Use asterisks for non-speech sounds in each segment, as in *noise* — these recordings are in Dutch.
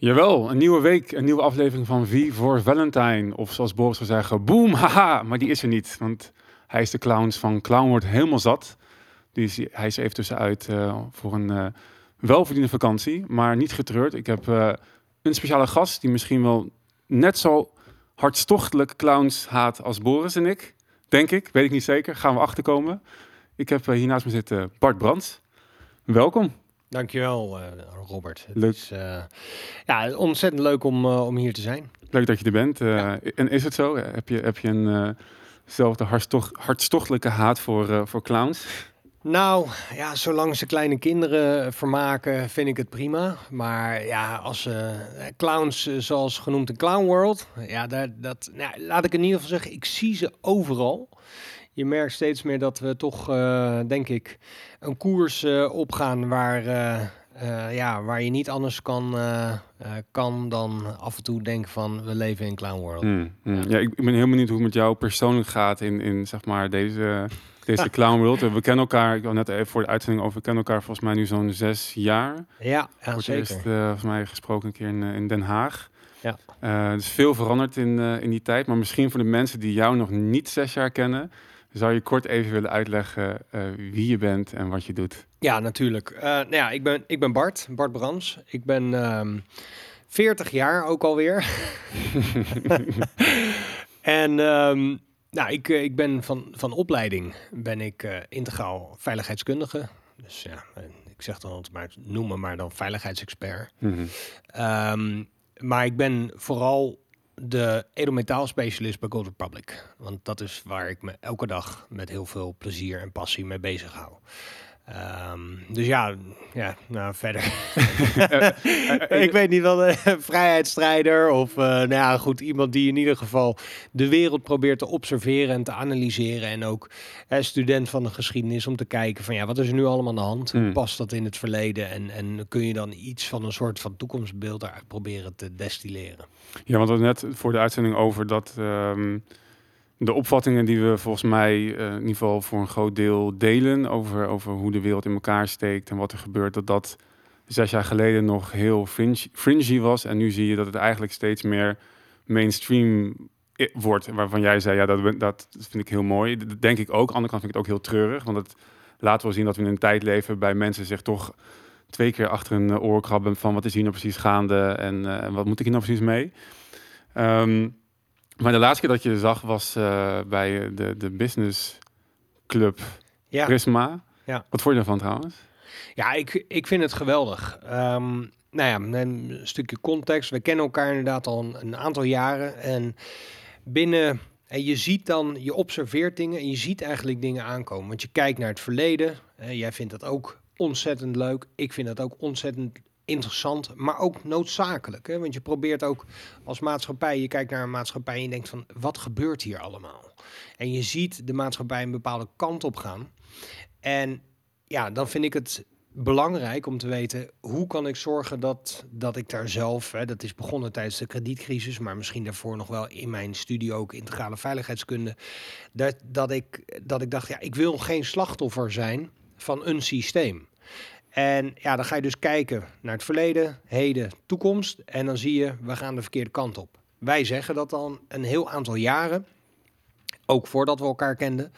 Jawel, een nieuwe week, een nieuwe aflevering van V voor Valentine. Of zoals Boris zou zeggen, boom, haha. Maar die is er niet, want hij is de clowns van Clown wordt helemaal zat. Dus hij is even tussenuit uh, voor een uh, welverdiende vakantie, maar niet getreurd. Ik heb uh, een speciale gast die misschien wel net zo hartstochtelijk clowns haat als Boris en ik. Denk ik, weet ik niet zeker. Gaan we achterkomen. Ik heb hier naast me zitten Bart Brands. Welkom. Dankjewel, uh, Robert. Het leuk. Is, uh, ja, ontzettend leuk om, uh, om hier te zijn. Leuk dat je er bent. Ja. En is het zo? Heb je, heb je eenzelfde hartstocht, hartstochtelijke haat voor, voor clowns? Nou, ja, zolang ze kleine kinderen vermaken, vind ik het prima. Maar ja, als clowns, zoals genoemd de Clown World, ja, daar, dat, nou, laat ik in ieder geval zeggen, ik zie ze overal je merkt steeds meer dat we toch, uh, denk ik, een koers uh, opgaan waar, uh, ja, waar je niet anders kan, kan dan af en toe denken van we leven in Clown World. Mm, mm. Ja, ik, ben heel benieuwd hoe het met jou persoonlijk gaat in, in zeg maar deze, deze Clown World. We kennen elkaar, ik had net even voor de uitzending over, we kennen elkaar volgens mij nu zo'n zes jaar. Ja, ja voor zeker. Eerst, volgens mij gesproken een keer in, in Den Haag. Ja. Uh, dus veel veranderd in, in die tijd. Maar misschien voor de mensen die jou nog niet zes jaar kennen, zou je kort even willen uitleggen uh, wie je bent en wat je doet? Ja, natuurlijk. Uh, nou ja, ik ben, ik ben Bart, Bart Brams. Ik ben um, 40 jaar ook alweer. *laughs* *laughs* en um, nou, ik, ik ben van, van opleiding ben ik uh, integraal veiligheidskundige. Dus ja, ik zeg dan altijd maar, noem me maar dan veiligheidsexpert. Mm -hmm. um, maar ik ben vooral de edelmetaalspecialist bij Gold Republic. Want dat is waar ik me elke dag met heel veel plezier en passie mee bezig hou. Um, dus ja, ja, nou verder. *laughs* ik weet niet wel, een *laughs* vrijheidsstrijder of uh, nou ja, goed, iemand die in ieder geval de wereld probeert te observeren en te analyseren. En ook hè, student van de geschiedenis om te kijken van ja, wat is er nu allemaal aan de hand? Hoe Mm. past dat in het verleden? En, en kun je dan iets van een soort van toekomstbeeld daaruit proberen te destilleren? Ja, want we hadden net voor de uitzending over dat um, de opvattingen die we volgens mij uh, in ieder geval voor een groot deel delen over, over hoe de wereld in elkaar steekt en wat er gebeurt, dat dat zes jaar geleden nog heel fringe, fringy was. En nu zie je dat het eigenlijk steeds meer mainstream wordt. Waarvan jij zei, ja, dat, dat vind ik heel mooi. Dat denk ik ook. Aan de kant vind ik het ook heel treurig. Want het laat wel zien dat we in een tijd leven bij mensen zich toch twee keer achter een oor krabben van wat is hier nou precies gaande en wat moet ik hier nou precies mee. Um, maar de laatste keer dat je zag was uh, bij de, de business club ja. Prisma. Ja. Wat vond je daarvan trouwens? Ja, ik, ik vind het geweldig. Um, nou ja, een stukje context. We kennen elkaar inderdaad al een, een aantal jaren. En binnen en je ziet dan, je observeert dingen en je ziet eigenlijk dingen aankomen. Want je kijkt naar het verleden. Uh, jij vindt dat ook ontzettend leuk. Ik vind dat ook ontzettend interessant, maar ook noodzakelijk. Hè? Want je probeert ook als maatschappij, je kijkt naar een maatschappij en je denkt van, wat gebeurt hier allemaal? En je ziet de maatschappij een bepaalde kant op gaan. En ja, dan vind ik het belangrijk om te weten, hoe kan ik zorgen dat, dat ik daar zelf, hè, dat is begonnen tijdens de kredietcrisis, maar misschien daarvoor nog wel in mijn studie ook integrale veiligheidskunde, dat, dat, ik, dat ik dacht, ja, ik wil geen slachtoffer zijn van een systeem. En ja, dan ga je dus kijken naar het verleden, heden, toekomst. En dan zie je, we gaan de verkeerde kant op. Wij zeggen dat dan een heel aantal jaren. Ook voordat we elkaar kenden.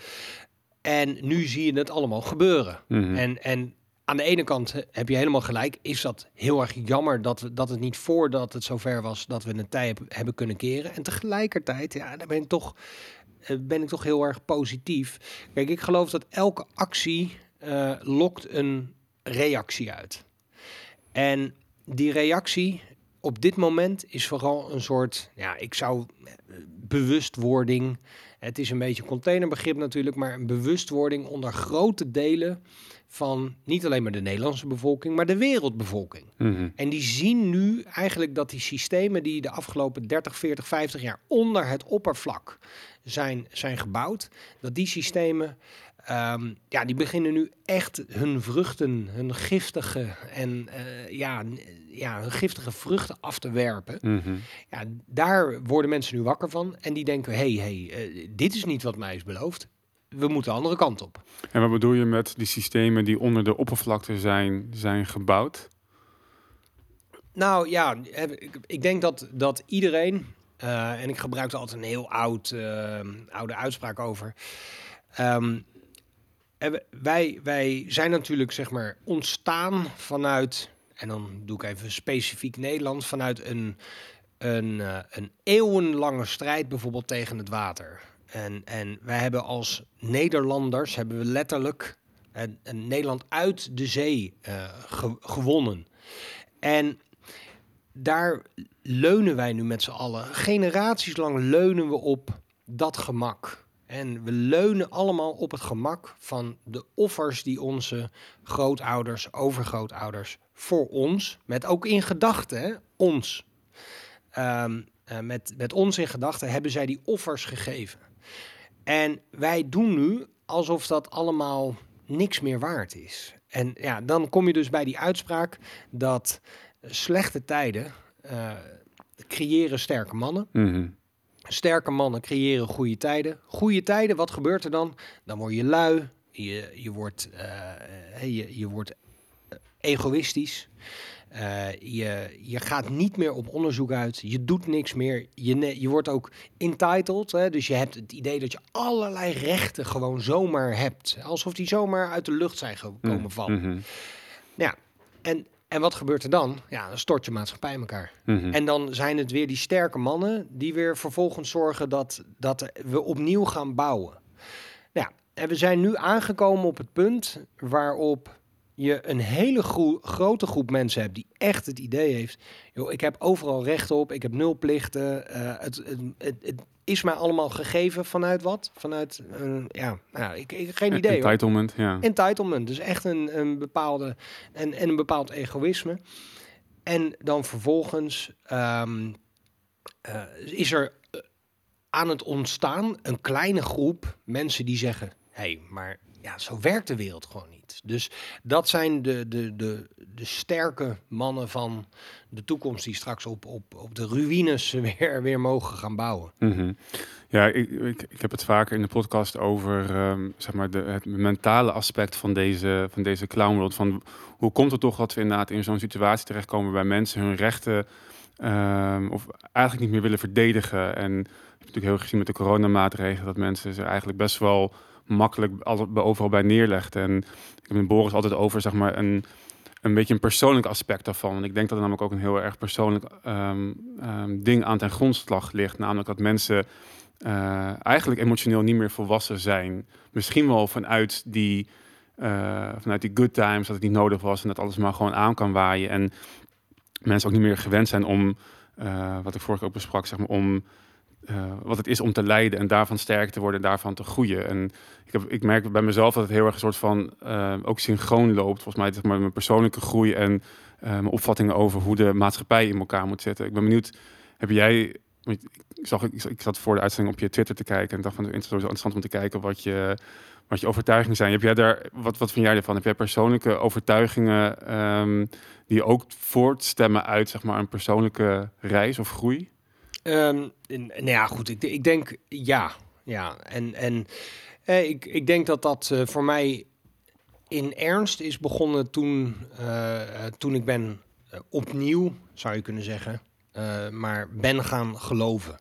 En nu zie je het allemaal gebeuren. Mhm. En, en aan de ene kant heb je helemaal gelijk. Is dat heel erg jammer dat, we, dat het niet voordat het zover was... dat we een tijd hebben kunnen keren. En tegelijkertijd, ja, daar ben ik toch, ben ik toch heel erg positief. Kijk, ik geloof dat elke actie uh, lokt een reactie uit. En die reactie op dit moment is vooral een soort, ja, ik zou bewustwording. Het is een beetje een containerbegrip natuurlijk, maar een bewustwording onder grote delen van niet alleen maar de Nederlandse bevolking, maar de wereldbevolking. Mm -hmm. En die zien nu eigenlijk dat die systemen die de afgelopen 30, 40, 50 jaar onder het oppervlak zijn, zijn gebouwd, dat die systemen Um, ja, die beginnen nu echt hun vruchten, hun giftige en uh, ja, ja, hun giftige vruchten af te werpen. Mm -hmm. Ja, daar worden mensen nu wakker van en die denken: hé, hey, hey, uh, dit is niet wat mij is beloofd. We moeten de andere kant op. En wat bedoel je met die systemen die onder de oppervlakte zijn, zijn gebouwd? Nou ja, heb- ik, denk dat, dat iedereen, eh, en ik gebruik er altijd een heel oud, eh, oude uitspraak over. Ehm, wij, wij zijn natuurlijk zeg maar ontstaan vanuit, en dan doe ik even specifiek Nederland, vanuit een, een, eh, een eeuwenlange strijd bijvoorbeeld tegen het water. En, en wij hebben als Nederlanders, hebben we letterlijk Nederland uit de zee eh, ge- gewonnen. En daar leunen wij nu met z'n allen. Generaties lang leunen we op dat gemak. En we leunen allemaal op het gemak van de offers die onze grootouders, overgrootouders voor ons, met ook in gedachten, ons, ehm, eh, met, met ons in gedachten hebben zij die offers gegeven. En wij doen nu alsof dat allemaal niks meer waard is. En ja, dan kom je dus bij die uitspraak dat slechte tijden eh, creëren sterke mannen. Mhm. Sterke mannen creëren goede tijden. Goede tijden, wat gebeurt er dan? Dan word je lui, je, je, wordt, eh, je, je wordt eh, egoïstisch. Eh, je, je gaat niet meer op onderzoek uit. Je doet niks meer. Je, je wordt ook entitled. Hè? Dus je hebt het idee dat je allerlei rechten gewoon zomaar hebt. Alsof die zomaar uit de lucht zijn gekomen vallen. Mhm. Ja, en, en wat gebeurt er dan? Ja, dan stort je maatschappij in elkaar. Mhm. En dan zijn het weer die sterke mannen die weer vervolgens zorgen dat, dat we opnieuw gaan bouwen. Ja, en we zijn nu aangekomen op het punt waarop je een hele grote groep mensen hebt die echt het idee heeft, joh, ik heb overal recht op, ik heb nul plichten, eh, het, het, het, het is mij allemaal gegeven vanuit wat? Vanuit, ja, nou, ik, ik geen idee hoor. Entitlement, ja. Entitlement, dus echt een, een bepaalde en, en een bepaald egoïsme. En dan vervolgens ehm, eh, is er eh, aan het ontstaan een kleine groep mensen die zeggen: hé, hey, maar ja, zo werkt de wereld gewoon niet. Dus dat zijn de, de, de, de sterke mannen van de toekomst die straks op, op, op de ruïnes *laughs* weer, weer mogen gaan bouwen. Mhm. Ja, ik, ik, ik heb het vaker in de podcast over ehm, zeg maar de, het mentale aspect van deze, van deze clownworld. Van hoe komt het toch dat we inderdaad in zo'n situatie terechtkomen waar mensen hun rechten ehm, of eigenlijk niet meer willen verdedigen. En je hebt natuurlijk heel gezien met de coronamaatregelen dat mensen ze eigenlijk best wel makkelijk overal bij neerlegden. En ik heb met Boris altijd over zeg maar een, een beetje een persoonlijk aspect daarvan. En ik denk dat er namelijk ook een heel erg persoonlijk ehm, ehm, ding aan ten grondslag ligt. Namelijk dat mensen eh, eigenlijk emotioneel niet meer volwassen zijn. Misschien wel vanuit die, eh, vanuit die good times, dat het niet nodig was en dat alles maar gewoon aan kan waaien. En mensen ook niet meer gewend zijn om, eh, wat ik vorige ook besprak, zeg maar, om eh, wat het is om te lijden en daarvan sterk te worden en daarvan te groeien. En ik, heb, ik merk bij mezelf dat het heel erg een soort van eh, ook synchroon loopt. Volgens mij zeg maar, mijn persoonlijke groei en eh, mijn opvattingen over hoe de maatschappij in elkaar moet zitten. Ik ben benieuwd, heb jij ik, zag, ik, ik zat voor de uitzending op je Twitter te kijken en dacht van het interessant om te kijken wat je, wat je overtuigingen zijn. Heb jij daar, wat, wat vind jij ervan? Heb jij persoonlijke overtuigingen ehm, die ook voortstemmen uit zeg maar, een persoonlijke reis of groei? Ehm, nou ja, goed. Ik, ik denk ja. Ja, en, en eh, ik, ik denk dat dat eh, voor mij in ernst is begonnen toen, eh, eh, toen ik ben opnieuw, zou je kunnen zeggen, maar ben gaan geloven.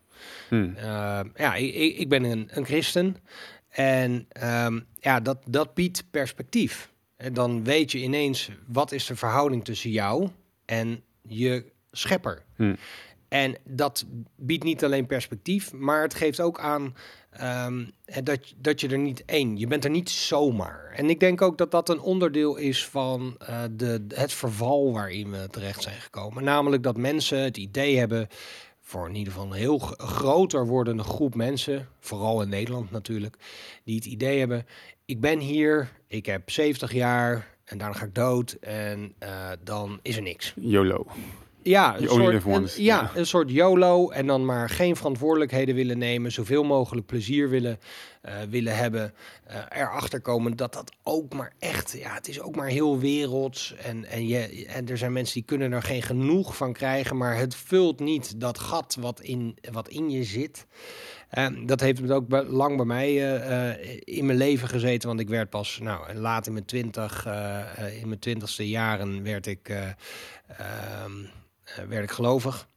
Hm. Uh, ja, ik, ik ik ben een, een christen. En ehm, ja, dat, dat biedt perspectief. En dan weet je ineens wat is de verhouding tussen jou en je schepper. Hm. En dat biedt niet alleen perspectief, maar het geeft ook aan ehm, eh, dat, dat je er niet één, je bent er niet zomaar. En ik denk ook dat dat een onderdeel is van eh, de, het verval waarin we terecht zijn gekomen. Namelijk dat mensen het idee hebben, voor in ieder geval een heel groter wordende groep mensen, vooral in Nederland natuurlijk, die het idee hebben, ik ben hier, ik heb 70 jaar en daarna ga ik dood en eh, dan is er niks. YOLO. Ja, een soort, een- ja, een soort YOLO en dan maar geen verantwoordelijkheden willen nemen, zoveel mogelijk plezier willen, eh, willen hebben, eh, erachter komen dat dat ook maar echt, ja, het is ook maar heel werelds en, en, je, en er zijn mensen die kunnen er geen genoeg van krijgen, maar het vult niet dat gat wat in, wat in je zit. Dat heeft het ook lang bij mij eh, in mijn leven gezeten, want ik werd pas nou, laat in mijn twintig, in mijn twintigste jaren werd ik eh, ehm, werd ik gelovig.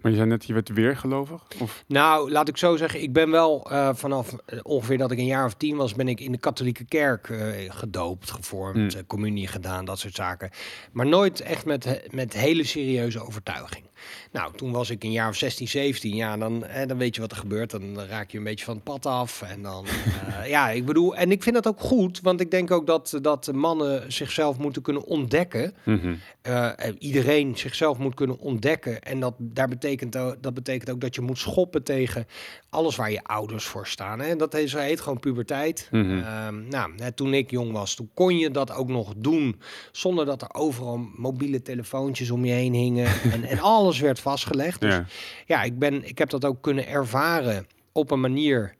Maar je zei net, je werd weer gelovig? Of? Nou, laat ik zo zeggen, ik ben wel uh, vanaf ongeveer dat ik een jaar of tien was, ben ik in de katholieke kerk uh, gedoopt, gevormd, mm. communie gedaan, dat soort zaken. Maar nooit echt met, met hele serieuze overtuiging. Nou, toen was ik een jaar of 16, 17. Ja, dan, hè, dan weet je wat er gebeurt. Dan raak je een beetje van het pad af. En dan, uh, *laughs* ja, ik bedoel, en ik vind dat ook goed. Want ik denk ook dat, dat mannen zichzelf moeten kunnen ontdekken. Mm iedereen zichzelf moet kunnen ontdekken. En dat, daar betekent, dat betekent ook dat je moet schoppen tegen alles waar je ouders voor staan. Hè. En dat heet, heet gewoon puberteit. Mm -hmm. nou, hè, toen ik jong was, toen kon je dat ook nog doen. Zonder dat er overal mobiele telefoontjes om je heen hingen. *laughs* en, en alles werd vastgelegd. Dus Ja. ja, ik, ben, ik heb dat ook kunnen ervaren op een manier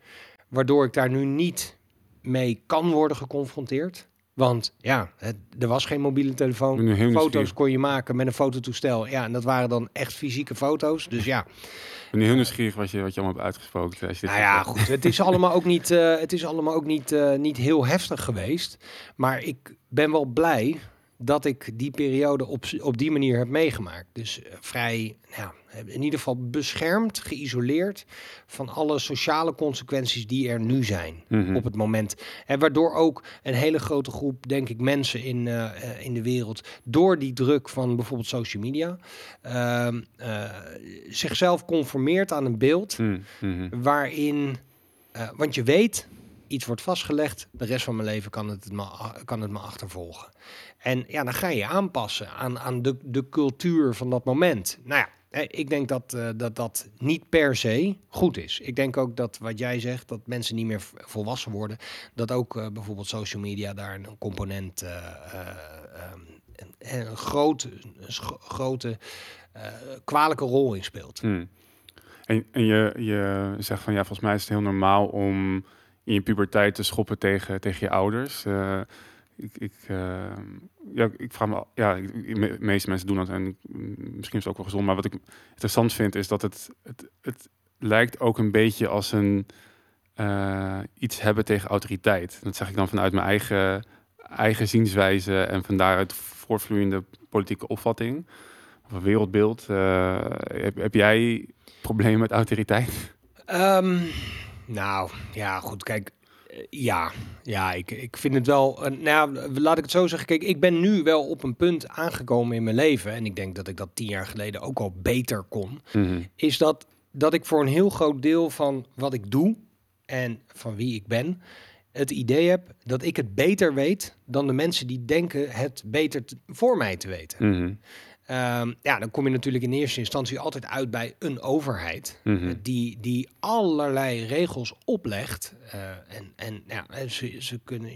waardoor ik daar nu niet mee kan worden geconfronteerd. Want ja, het, er was geen mobiele telefoon. Foto's kon je maken met een fototoestel. Ja, en dat waren dan echt fysieke foto's. Dus ja, ben nu heel nieuwsgierig wat je, wat je allemaal hebt uitgesproken. Als je dit nou ja, goed. Het is allemaal ook niet, eh, het is allemaal ook niet, eh, niet heel heftig geweest. Maar ik ben wel blij dat ik die periode op, op die manier heb meegemaakt. Dus eh, vrij, nou, in ieder geval beschermd, geïsoleerd van alle sociale consequenties die er nu zijn Mhm. op het moment. En waardoor ook een hele grote groep, denk ik, mensen in, eh, eh, in de wereld, door die druk van bijvoorbeeld social media, ehm, eh, zichzelf conformeert aan een beeld Mm, mhm. waarin, want je weet, iets wordt vastgelegd, de rest van mijn leven kan het me, kan het me achtervolgen. En ja, dan ga je aanpassen aan, aan de, de cultuur van dat moment. Nou ja, ik denk dat, eh, dat dat niet per se goed is. Ik denk ook dat wat jij zegt, dat mensen niet meer volwassen worden, dat ook eh, bijvoorbeeld social media daar een component, eh, eh, ehm, een, een grote, een kwalijke rol in speelt. Mm. En, en je, je zegt van ja, volgens mij is het heel normaal om in je puberteit te schoppen tegen, tegen je ouders. Ik, ik, eh, ja, ik vraag me, ja, de meeste mensen doen dat en misschien is het ook wel gezond. Maar wat ik interessant vind is dat het, het, het lijkt ook een beetje als een eh, iets hebben tegen autoriteit. Dat zeg ik dan vanuit mijn eigen, eigen zienswijze en van daaruit voortvloeiende politieke opvatting of wereldbeeld. Eh, heb, jij problemen met autoriteit? Ehm, nou, ja, goed. Kijk, ja, ja ik, ik vind het wel. nou, ja, laat ik het zo zeggen. Kijk, ik ben nu wel op een punt aangekomen in mijn leven. En ik denk dat ik dat tien jaar geleden ook al beter kon. Is dat, dat ik voor een heel groot deel van wat ik doe en van wie ik ben. Het idee heb dat ik het beter weet dan de mensen die denken het beter te- voor mij te weten. Mhm. Ehm, ja, dan kom je natuurlijk in eerste instantie altijd uit bij een overheid. Mhm. Die, die allerlei regels oplegt. eh, en en ja, ze, ze kunnen,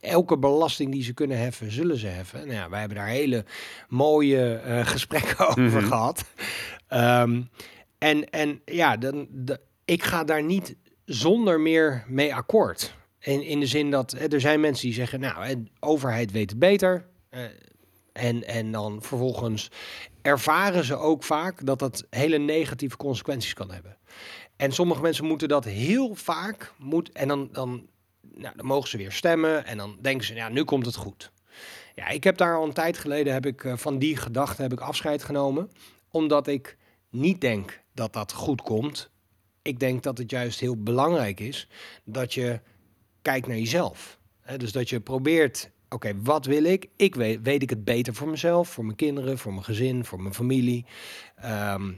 elke belasting die ze kunnen heffen, zullen ze heffen. Nou ja, wij hebben daar hele mooie eh, gesprekken *laughs* over Mhm. gehad. Ehm, en, en ja, dan, de, ik ga daar niet zonder meer mee akkoord. In, in de zin dat eh, er zijn mensen die zeggen, nou, de overheid weet het beter. eh, en, en dan vervolgens ervaren ze ook vaak dat dat hele negatieve consequenties kan hebben. En sommige mensen moeten dat heel vaak, moet, en dan, dan, nou, dan mogen ze weer stemmen en dan denken ze, ja, nu komt het goed. Ja, ik heb daar al een tijd geleden, heb ik, eh, van die gedachte heb ik afscheid genomen. Omdat ik niet denk dat dat goed komt. Ik denk dat het juist heel belangrijk is dat je kijkt naar jezelf. Dus dat je probeert, oké, wat wil ik? Ik weet, weet ik het beter voor mezelf, voor mijn kinderen, voor mijn gezin, voor mijn familie. Ehm,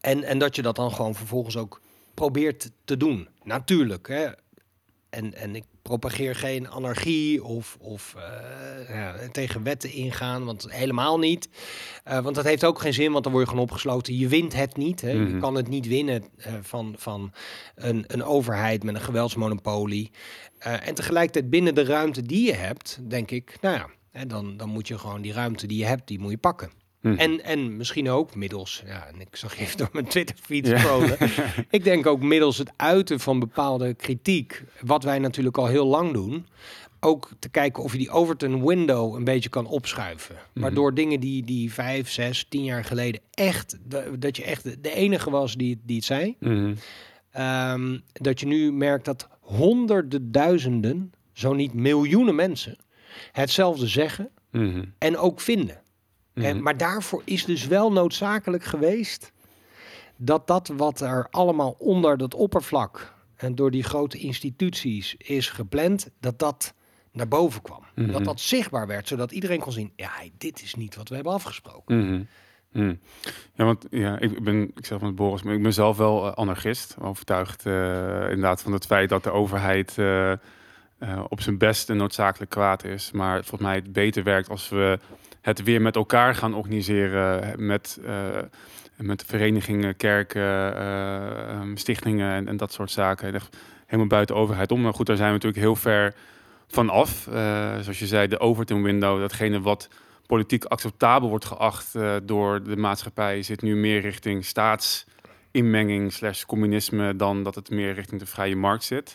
en, en dat je dat dan gewoon vervolgens ook probeert te doen. Natuurlijk. Hè? En, en ik propageer geen anarchie of, of eh, ja, tegen wetten ingaan, want helemaal niet. Eh, want dat heeft ook geen zin, want dan word je gewoon opgesloten. Je wint het niet. Hè? Je Mhm. kan het niet winnen eh, van, van een, een overheid met een geweldsmonopolie. En tegelijkertijd binnen de ruimte die je hebt, denk ik, nou ja, hè, dan, dan moet je gewoon die ruimte die je hebt, die moet je pakken. Mhm. En, en misschien ook middels, ja, en ik zag even door mijn Twitter-feed Ja. scrollen. *laughs* ik denk ook middels het uiten van bepaalde kritiek, wat wij natuurlijk al heel lang doen, ook te kijken of je die Overton window een beetje kan opschuiven. Waardoor dingen die, die vijf, zes, tien jaar geleden echt, da- dat je echt de, de enige was die, die het zei, Mhm. Ehm, dat je nu merkt dat honderden duizenden, zo niet miljoenen mensen, hetzelfde zeggen Mhm. en ook vinden. En, Mhm. maar daarvoor is dus wel noodzakelijk geweest dat dat wat er allemaal onder dat oppervlak en door die grote instituties is gepland, dat dat naar boven kwam. Mhm. Dat dat zichtbaar werd, zodat iedereen kon zien, ja, dit is niet wat we hebben afgesproken. Mhm. Ja, want ja, ik ben, ik zeg van Boris, maar ik ben zelf wel eh, anarchist. Overtuigd eh, inderdaad van het feit dat de overheid eh, op zijn best een noodzakelijk kwaad is. Maar volgens mij het beter werkt als we het weer met elkaar gaan organiseren. Met, eh, met verenigingen, kerken, eh, ehm, stichtingen en, dat soort zaken. Helemaal buiten overheid om. Maar goed, daar zijn we natuurlijk heel ver van af. Eh, zoals je zei, de Overton window, datgene wat politiek acceptabel wordt geacht door de maatschappij, zit nu meer richting staatsinmenging slash communisme dan dat het meer richting de vrije markt zit.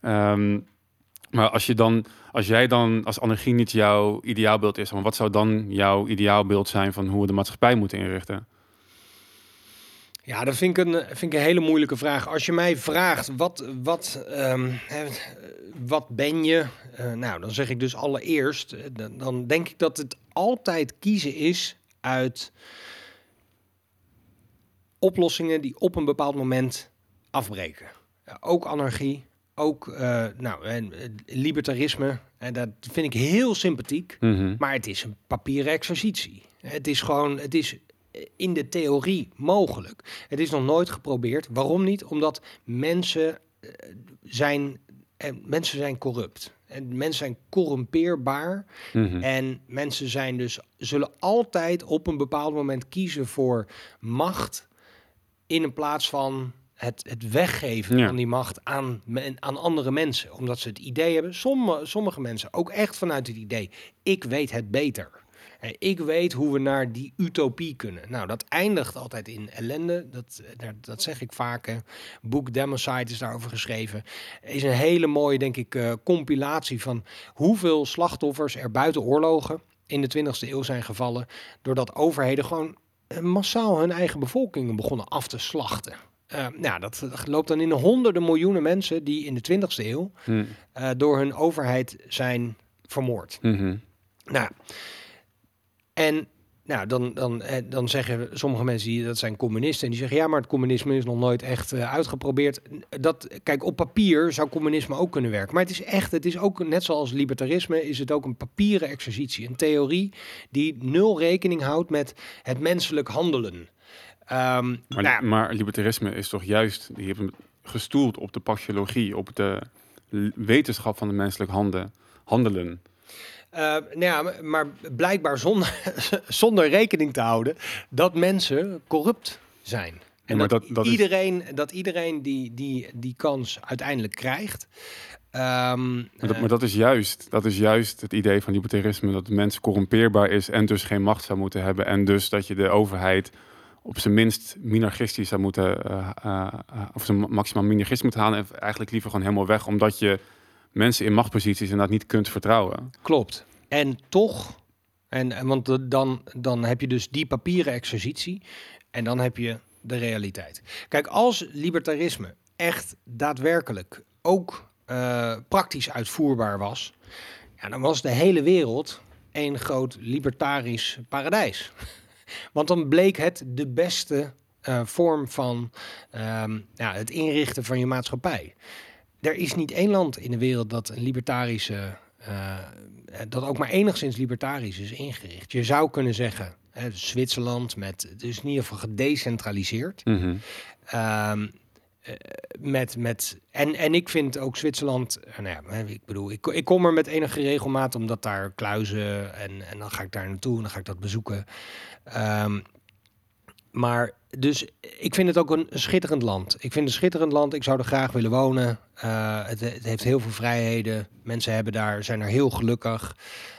Ehm, maar als, je dan, als jij dan als anarchie niet jouw ideaalbeeld is, wat zou dan jouw ideaalbeeld zijn van hoe we de maatschappij moeten inrichten? Ja, dat vind ik, een, vind ik een hele moeilijke vraag. Als je mij vraagt, wat, wat, ehm, wat ben je? Eh, nou, dan zeg ik dus allereerst, eh, dan, dan denk ik dat het altijd kiezen is uit oplossingen die op een bepaald moment afbreken. Ook anarchie, ook eh, nou, en, eh, libertarisme. En dat vind ik heel sympathiek. Mhm. Maar het is een papieren exercitie. Het is gewoon, het is in de theorie mogelijk. Het is nog nooit geprobeerd. Waarom niet? Omdat mensen eh, zijn, en mensen zijn corrupt. En mensen zijn corrumpeerbaar. Mhm. En mensen zijn dus, zullen altijd op een bepaald moment kiezen voor macht in een plaats van het, het weggeven Ja. van die macht aan, aan andere mensen. Omdat ze het idee hebben, sommige, sommige mensen ook echt vanuit het idee, ik weet het beter. Ik weet hoe we naar die utopie kunnen. Nou, dat eindigt altijd in ellende. Dat, eh, dat zeg ik vaak. Boek Democide is daarover geschreven. Is een hele mooie, denk ik, eh, compilatie van hoeveel slachtoffers er buiten oorlogen in de 20e eeuw zijn gevallen. Doordat overheden gewoon eh, massaal hun eigen bevolkingen begonnen af te slachten. Eh, nou, dat loopt dan in de honderden miljoenen mensen die in de 20e eeuw Mhm. eh, door hun overheid zijn vermoord. Mhm. Nou, en nou, dan, dan, eh, dan zeggen sommige mensen die dat zijn communisten en die zeggen ja, maar het communisme is nog nooit echt eh, uitgeprobeerd. Dat, kijk, op papier zou communisme ook kunnen werken, maar het is echt, het is ook net zoals libertarisme, is het ook een papieren exercitie, een theorie die nul rekening houdt met het menselijk handelen. Ehm, Maar, nou, maar libertarisme is toch juist, die hebben gestoeld op de pathologie, op de wetenschap van de menselijk handen, handelen. Eh, nou ja, maar- blijkbaar zonder, *laughs* zonder rekening te houden dat mensen corrupt zijn. En dat, dat- dat is- iedereen, dat iedereen die, die die kans uiteindelijk krijgt. Ehm, Maar dat, eh, maar dat is juist, dat is juist het idee van libertarisme, dat de mens corrumpeerbaar is en dus geen macht zou moeten hebben. En dus dat je de overheid op zijn minst minarchistisch zou moeten, eh, eh, eh, of zijn ma- maximaal minarchist moet halen. En eigenlijk liever gewoon helemaal weg, omdat je mensen in machtposities inderdaad niet kunt vertrouwen. Klopt. En toch, en, en want dan, dan heb je dus die papieren exercitie en dan heb je de realiteit. Kijk, als libertarisme echt daadwerkelijk ook praktisch uitvoerbaar was, ja, dan was de hele wereld één groot libertarisch paradijs. Want dan bleek het de beste eh, vorm van ehm, ja, het inrichten van je maatschappij. Er is niet één land in de wereld dat een libertarische, eh, dat ook maar enigszins libertarisch is ingericht. Je zou kunnen zeggen, hè, Zwitserland met, het is in ieder geval gedecentraliseerd. Mhm. Ehm, eh, met, met, en, en ik vind ook Zwitserland, eh, nou ja, ik bedoel, ik, ik kom er met enige regelmaat, omdat daar kluizen en, en dan ga ik daar naartoe en dan ga ik dat bezoeken. Ehm, maar dus ik vind het ook een, schitterend land. Ik vind een schitterend land. Ik zou er graag willen wonen. Eh, het, het heeft heel veel vrijheden. Mensen hebben daar, zijn er heel gelukkig.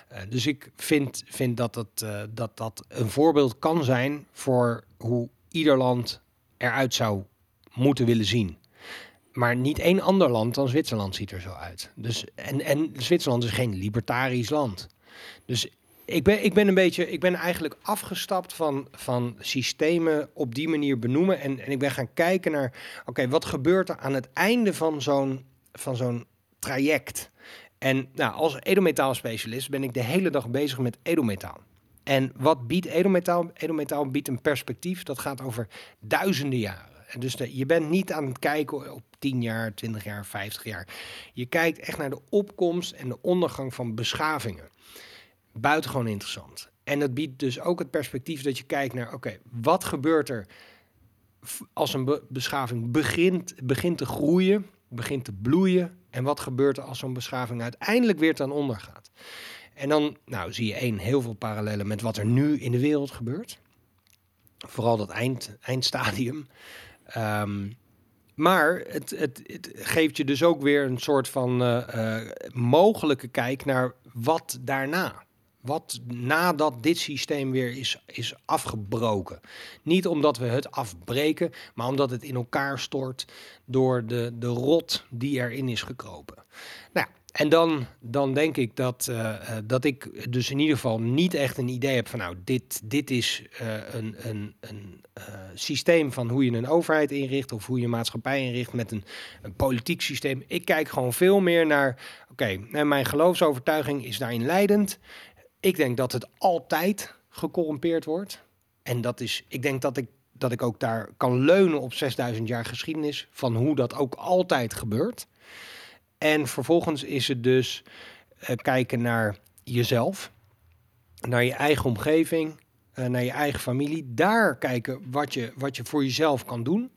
Eh, dus ik vind, vind dat, eh, dat dat een voorbeeld kan zijn voor hoe ieder land eruit zou moeten willen zien. Maar niet één ander land dan Zwitserland ziet er zo uit. Dus, en, en Zwitserland is geen libertarisch land. Dus ik ben, ik ben een beetje, ik ben eigenlijk afgestapt van, van systemen op die manier benoemen. En, en ik ben gaan kijken naar, oké, wat gebeurt er aan het einde van zo'n, van zo'n traject? En nou, als edelmetaalspecialist ben ik de hele dag bezig met edelmetaal. En wat biedt edelmetaal? Edelmetaal biedt een perspectief dat gaat over duizenden jaren. Dus de, je bent niet aan het kijken op 10 jaar, 20 jaar, 50 jaar. Je kijkt echt naar de opkomst en de ondergang van beschavingen. Buitengewoon interessant. En dat biedt dus ook het perspectief dat je kijkt naar, oké, wat gebeurt er als een beschaving begint, begint te groeien, begint te bloeien? En wat gebeurt er als zo'n beschaving uiteindelijk weer ten onder gaat? En dan nou, zie je één, heel veel parallellen met wat er nu in de wereld gebeurt. Vooral dat eind, eindstadium. Um, maar het, het, het, geeft je dus ook weer een soort van uh, uh, mogelijke kijk naar wat daarna. Wat nadat dit systeem weer is, is afgebroken. Niet omdat we het afbreken, maar omdat het in elkaar stort door de, de rot die erin is gekropen. Nou, en dan, dan denk ik dat, uh, dat ik dus in ieder geval niet echt een idee heb van nou, dit, dit is uh, een, een, een systeem van hoe je een overheid inricht of hoe je een maatschappij inricht met een, een politiek systeem. Ik kijk gewoon veel meer naar, oké, mijn geloofsovertuiging is daarin leidend. Ik denk dat het altijd gecorrumpeerd wordt. En dat is, ik denk dat ik, dat ik ook daar kan leunen op 6000 jaar geschiedenis van hoe dat ook altijd gebeurt. En vervolgens is het dus uh, kijken naar jezelf, naar je eigen omgeving, uh, naar je eigen familie. Daar kijken wat je, wat je voor jezelf kan doen.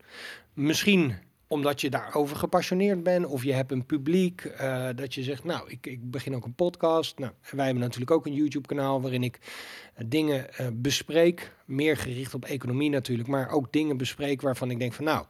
Misschien omdat je daarover gepassioneerd bent of je hebt een publiek uh, dat je zegt, nou, ik, ik begin ook een podcast. Nou, wij hebben natuurlijk ook een YouTube-kanaal waarin ik dingen bespreek, meer gericht op economie natuurlijk, maar ook dingen bespreek waarvan ik denk van, nou,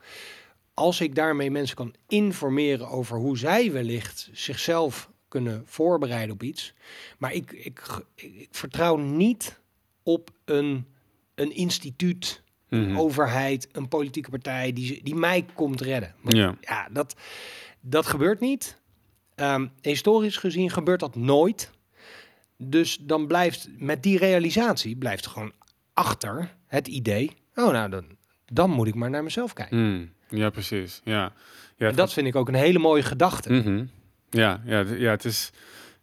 als ik daarmee mensen kan informeren over hoe zij wellicht zichzelf kunnen voorbereiden op iets. Maar ik, ik, ik, vertrouw niet op een, een instituut, een mhm. overheid, een politieke partij die, die mij komt redden. ja. ja, dat, dat gebeurt niet. Um, historisch gezien gebeurt dat nooit. Dus dan blijft met die realisatie blijft gewoon achter het idee. Oh, nou dan, dan moet ik maar naar mezelf kijken. Mm. Ja, precies. Ja. ja dat vind ik ook een hele mooie gedachte. Mhm. Ja, ja, ja, het is.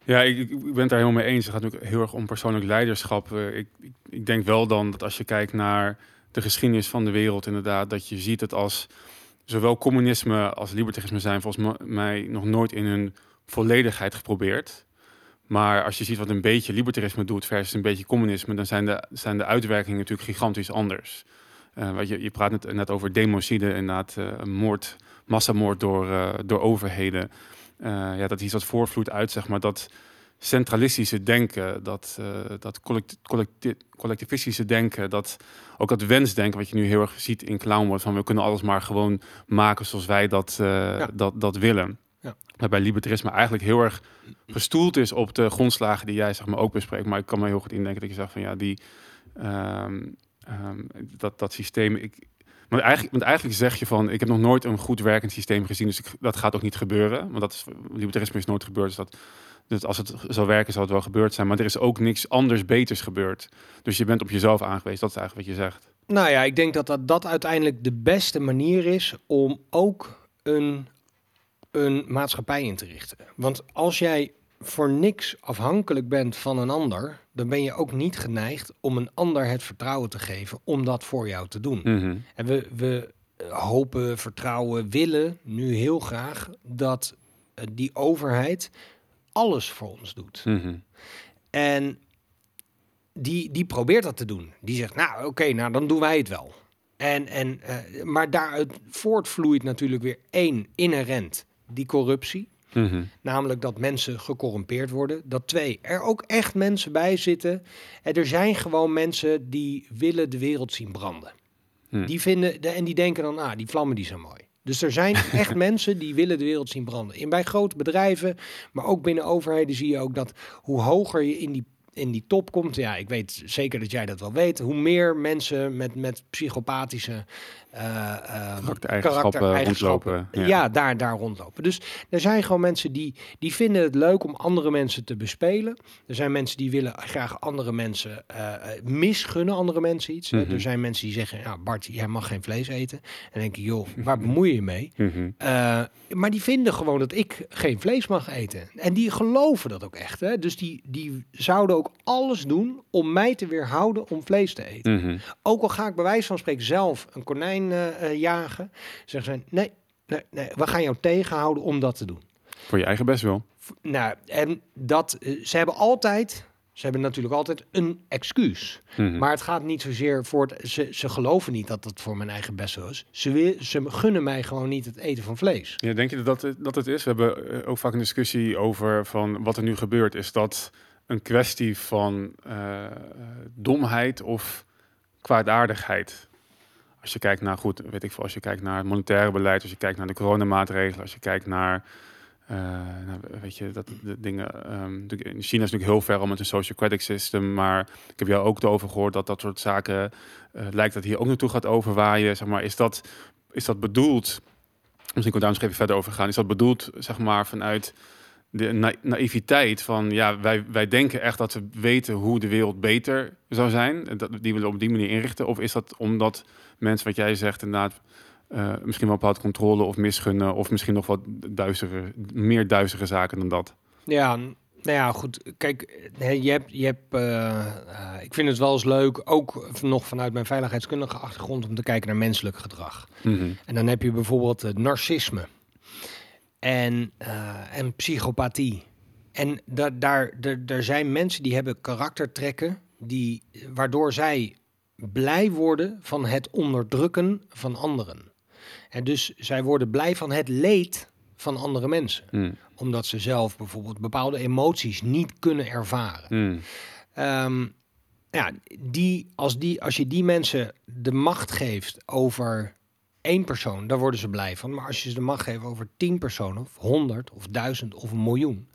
Ja, ik, ik, ben het daar helemaal mee eens. Het gaat natuurlijk heel erg om persoonlijk leiderschap. Uh, ik, ik, ik, denk wel dan dat als je kijkt naar de geschiedenis van de wereld, inderdaad, dat je ziet het als zowel communisme als libertarisme zijn volgens mij nog nooit in hun volledigheid geprobeerd. Maar als je ziet wat een beetje libertarisme doet versus een beetje communisme, dan zijn de, zijn de uitwerkingen natuurlijk gigantisch anders. Wat je, je praat net, net over democide, inderdaad, uh, moord, massamoord door, uh, door overheden. ja, dat iets wat voorvloeit uit, zeg maar, dat centralistische denken, dat, dat collect, collectivistische denken, dat ook dat wensdenken, wat je nu heel erg ziet in Clownwood, van we kunnen alles maar gewoon maken zoals wij dat, ja. dat, dat willen. Ja. Waarbij libertarisme eigenlijk heel erg gestoeld is op de grondslagen die jij zeg maar, ook bespreekt. Maar ik kan me heel goed indenken dat je zegt van ja, die, um, um, dat, dat systeem. Ik, want eigenlijk, want eigenlijk zeg je van, ik heb nog nooit een goed werkend systeem gezien, dus ik, dat gaat ook niet gebeuren. Want dat is, libertarisme is nooit gebeurd, dus dat, dus als het zou werken, zou het wel gebeurd zijn. Maar er is ook niks anders beters gebeurd. Dus je bent op jezelf aangewezen, dat is eigenlijk wat je zegt. Nou ja, ik denk dat dat, dat uiteindelijk de beste manier is om ook een, een maatschappij in te richten. Want als jij voor niks afhankelijk bent van een ander, dan ben je ook niet geneigd om een ander het vertrouwen te geven om dat voor jou te doen. Mhm. En we, we hopen, vertrouwen, willen nu heel graag dat uh, die overheid alles voor ons doet. Mhm. En die, die probeert dat te doen. Die zegt, nou oké, nou dan doen wij het wel. En, en, uh, maar daaruit voortvloeit natuurlijk weer één inherent, die corruptie. Mhm. Namelijk dat mensen gecorrumpeerd worden. Dat twee, er ook echt mensen bij zitten. En er zijn gewoon mensen die willen de wereld zien branden. Mhm. Die vinden, en die denken dan, ah, die vlammen die zijn mooi. Dus er zijn *laughs* echt mensen die willen de wereld zien branden. In bij grote bedrijven, maar ook binnen overheden zie je ook dat hoe hoger je in die in die top komt, ja, ik weet zeker dat jij dat wel weet, hoe meer mensen met, met psychopathische uh, karaktereigenschappen rondlopen. Ja. daar, daar rondlopen. Dus er zijn gewoon mensen die, die vinden het leuk om andere mensen te bespelen. Er zijn mensen die willen graag andere mensen uh, misgunnen, andere mensen iets. Mm Er zijn mensen die zeggen, ja, Bart, jij mag geen vlees eten. En dan denk ik, joh, waar bemoei je mee? Mm maar die vinden gewoon dat ik geen vlees mag eten. En die geloven dat ook echt. Hè? Dus die, die zouden ook alles doen om mij te weerhouden om vlees te eten. Mhm. Ook al ga ik bij wijze van spreken zelf een konijn jagen, zeggen ze: nee, nee, nee, we gaan jou tegenhouden om dat te doen. Voor je eigen best wel. Nou, en dat eh, ze hebben altijd ze hebben natuurlijk altijd een excuus. Mhm. Maar het gaat niet zozeer voor het. Ze, ze geloven niet dat het voor mijn eigen best is. Ze, wil, ze gunnen mij gewoon niet het eten van vlees. Ja, denk je dat, dat het is? We hebben ook vaak een discussie over van wat er nu gebeurt. Is dat een kwestie van uh, domheid of kwaadaardigheid? Als je kijkt naar, goed, weet ik veel, als je kijkt naar het monetaire beleid, als je kijkt naar de coronamaatregelen, als je kijkt naar, uh, nou, weet je, dat de dingen, um, in China is natuurlijk heel ver al met een social credit system, maar ik heb jou ook over gehoord dat dat soort zaken, uh, lijkt dat hier ook naartoe gaat overwaaien, zeg maar, is dat, is dat bedoeld, misschien kan daar nog even verder over gaan, is dat bedoeld, zeg maar, vanuit de naïviteit van ja, wij, wij denken echt dat we weten hoe de wereld beter zou zijn. Dat, die willen op die manier inrichten. Of is dat omdat mensen, wat jij zegt, inderdaad, uh, misschien wel bepaald controle of misgunnen. Of misschien nog wat duistere, meer duistere zaken dan dat. Ja, nou ja, goed. Kijk, je hebt, je hebt uh, ik vind het wel eens leuk, ook nog vanuit mijn veiligheidskundige achtergrond, om te kijken naar menselijk gedrag. Mhm. En dan heb je bijvoorbeeld het narcisme en, uh, en psychopathie. En da daar, er zijn mensen die hebben karaktertrekken die, waardoor zij blij worden van het onderdrukken van anderen. En dus zij worden blij van het leed van andere mensen. Hmm. Omdat ze zelf bijvoorbeeld bepaalde emoties niet kunnen ervaren. Hmm. Ehm, ja, die, als, die, als je die mensen de macht geeft over één persoon, daar worden ze blij van. Maar als je ze de macht geeft over tien personen, of honderd, of duizend, of een miljoen,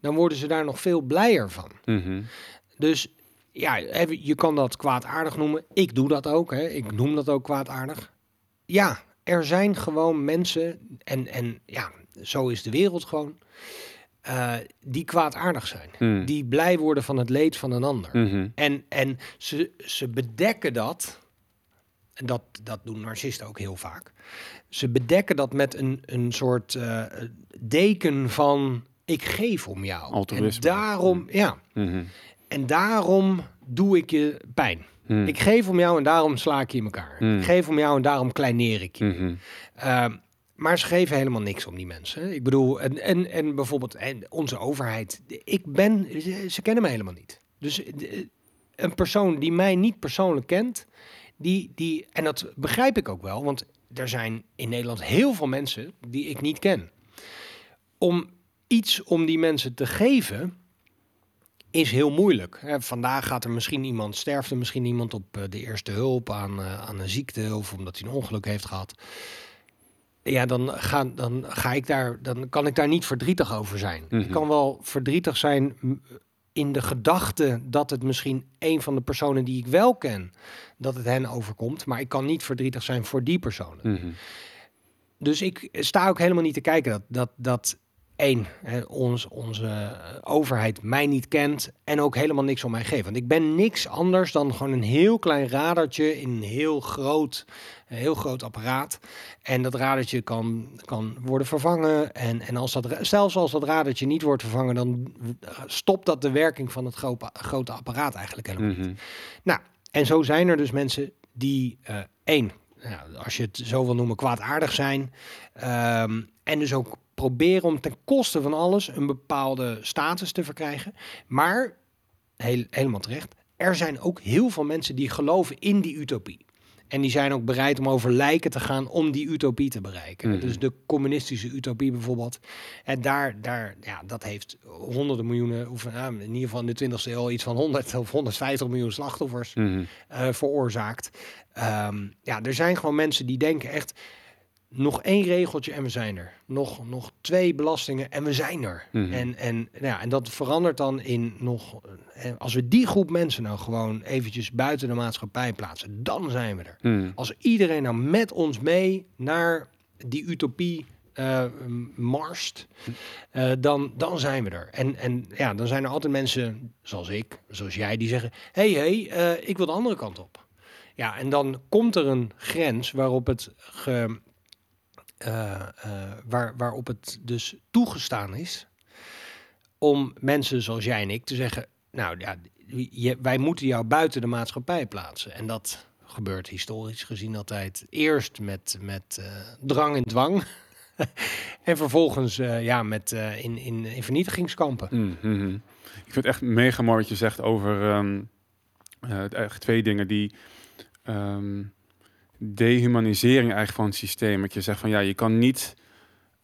dan worden ze daar nog veel blijer van. Mhm. Dus ja, je kan dat kwaadaardig noemen. Ik doe dat ook. Hè. Ik noem dat ook kwaadaardig. Ja, er zijn gewoon mensen, en, en ja, zo is de wereld gewoon, uh, die kwaadaardig zijn. Hmm. Die blij worden van het leed van een ander. Mhm. En, en ze, ze bedekken dat en dat, dat doen narcisten ook heel vaak. Ze bedekken dat met een, een soort uh, deken van ik geef om jou. Altruïsme. En daarom, mm. ja. Mm-hmm. En daarom doe ik je pijn. Mm. Ik geef om jou en daarom sla ik je in elkaar. Mm. Ik geef om jou en daarom kleineer ik je. Mm-hmm. Ehm, maar ze geven helemaal niks om die mensen. Ik bedoel, en, en, en bijvoorbeeld en onze overheid. Ik ben, ze kennen me helemaal niet. Dus eh, een persoon die mij niet persoonlijk kent, die, die, en dat begrijp ik ook wel, want er zijn in Nederland heel veel mensen die ik niet ken. Om iets om die mensen te geven, is heel moeilijk. Vandaag gaat er misschien iemand, sterft er misschien iemand op eh, de eerste hulp aan, eh, aan een ziekte of omdat hij een ongeluk heeft gehad. Ja, dan ga, dan ga ik daar, dan kan ik daar niet verdrietig over zijn. Ik mhm. kan wel verdrietig zijn in de gedachte dat het misschien een van de personen die ik wel ken, dat het hen overkomt. Maar ik kan niet verdrietig zijn voor die personen. Mhm. Dus ik sta ook helemaal niet te kijken dat, dat, dat één, hè, ons, onze overheid mij niet kent en ook helemaal niks om mij geeft. Want ik ben niks anders dan gewoon een heel klein radertje in een heel groot, een heel groot apparaat. En dat radertje kan, kan worden vervangen. En, en als dat, zelfs als dat radertje niet wordt vervangen, dan stopt dat de werking van het grote, grote apparaat eigenlijk helemaal niet. Mhm. Nou, en zo zijn er dus mensen die uh, één, als je het zo wil noemen, kwaadaardig zijn. Ehm, en dus ook proberen om ten koste van alles een bepaalde status te verkrijgen. Maar, heel, helemaal terecht, er zijn ook heel veel mensen die geloven in die utopie. En die zijn ook bereid om over lijken te gaan om die utopie te bereiken. Mhm. Dus de communistische utopie bijvoorbeeld. En daar, daar ja, dat heeft honderden miljoenen, of nou, in ieder geval in de 20e eeuw iets van 100 of 150 miljoen slachtoffers mm veroorzaakt. Um, ja, er zijn gewoon mensen die denken echt nog één regeltje en we zijn er. Nog, nog twee belastingen en we zijn er. Mhm. En, en, nou ja, en dat verandert dan in nog... eh, Als we die groep mensen nou gewoon eventjes buiten de maatschappij plaatsen, dan zijn we er. Hmm. Als iedereen nou met ons mee naar die utopie eh, marst, eh, dan, dan zijn we er. En, en ja, dan zijn er altijd mensen zoals ik, zoals jij, die zeggen: hé, hey, hey, eh, ik wil de andere kant op. Ja, en dan komt er een grens waarop het, ge, eh, eh, waar, waarop het dus toegestaan is om mensen zoals jij en ik te zeggen: Nou ja, wij moeten jou buiten de maatschappij plaatsen. En dat gebeurt historisch gezien altijd eerst met, met eh, drang en dwang. *laughs* en vervolgens eh, ja, met, eh, in, in, in vernietigingskampen. Mm, mhm. Ik vind het echt mega mooi wat je zegt over ehm, eh, het eigenlijk twee dingen die ehm, dehumanisering eigenlijk van het systeem. Dat je zegt van ja, je kan niet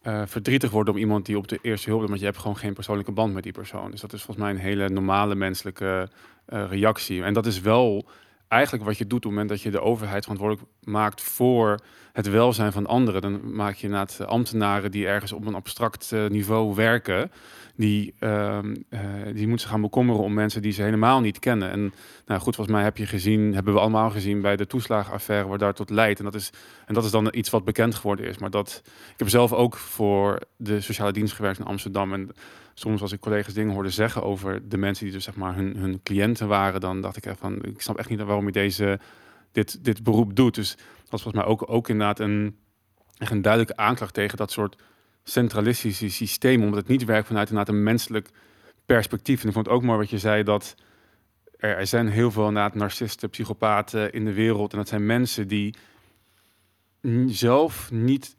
eh, verdrietig worden om iemand die op de eerste hulp want je hebt gewoon geen persoonlijke band met die persoon. Dus dat is volgens mij een hele normale menselijke eh, reactie. En dat is wel eigenlijk wat je doet op het moment dat je de overheid verantwoordelijk maakt voor het welzijn van anderen. Dan maak je inderdaad ambtenaren die ergens op een abstract eh, niveau werken. Die, ehm, eh, die moeten gaan bekommeren om mensen die ze helemaal niet kennen. En nou goed, volgens mij heb je gezien, hebben we allemaal gezien bij de toeslagenaffaire waar daar tot leidt. En dat is, en dat is dan iets wat bekend geworden is. Maar dat, ik heb zelf ook voor de sociale dienst gewerkt in Amsterdam. En soms als ik collega's dingen hoorde zeggen over de mensen die dus zeg maar hun, hun cliënten waren, dan dacht ik echt van, ik snap echt niet waarom je deze, dit, dit beroep doet. Dus dat was volgens mij ook, ook inderdaad een, echt een duidelijke aanklacht tegen dat soort centralistische systeem, omdat het niet werkt vanuit inderdaad een menselijk perspectief. En ik vond het ook mooi wat je zei dat er, er zijn heel veel inderdaad narcisten, psychopaten in de wereld. En dat zijn mensen die zelf niet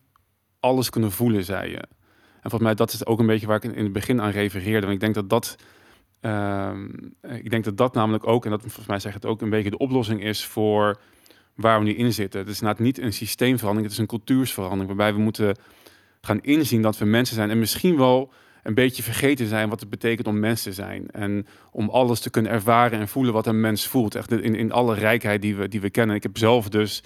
alles kunnen voelen, zei je. En volgens mij dat is ook een beetje waar ik in, het begin aan refereerde. Want ik denk dat dat, ehm, ik denk dat dat namelijk ook, en dat volgens mij zegt het ook een beetje de oplossing is voor waar we nu in zitten. Het is inderdaad niet een systeemverandering, het is een cultuursverandering waarbij we moeten gaan inzien dat we mensen zijn en misschien wel een beetje vergeten zijn wat het betekent om mens te zijn. En om alles te kunnen ervaren en voelen wat een mens voelt. Echt in, in alle rijkheid die we, die we kennen. Ik heb zelf dus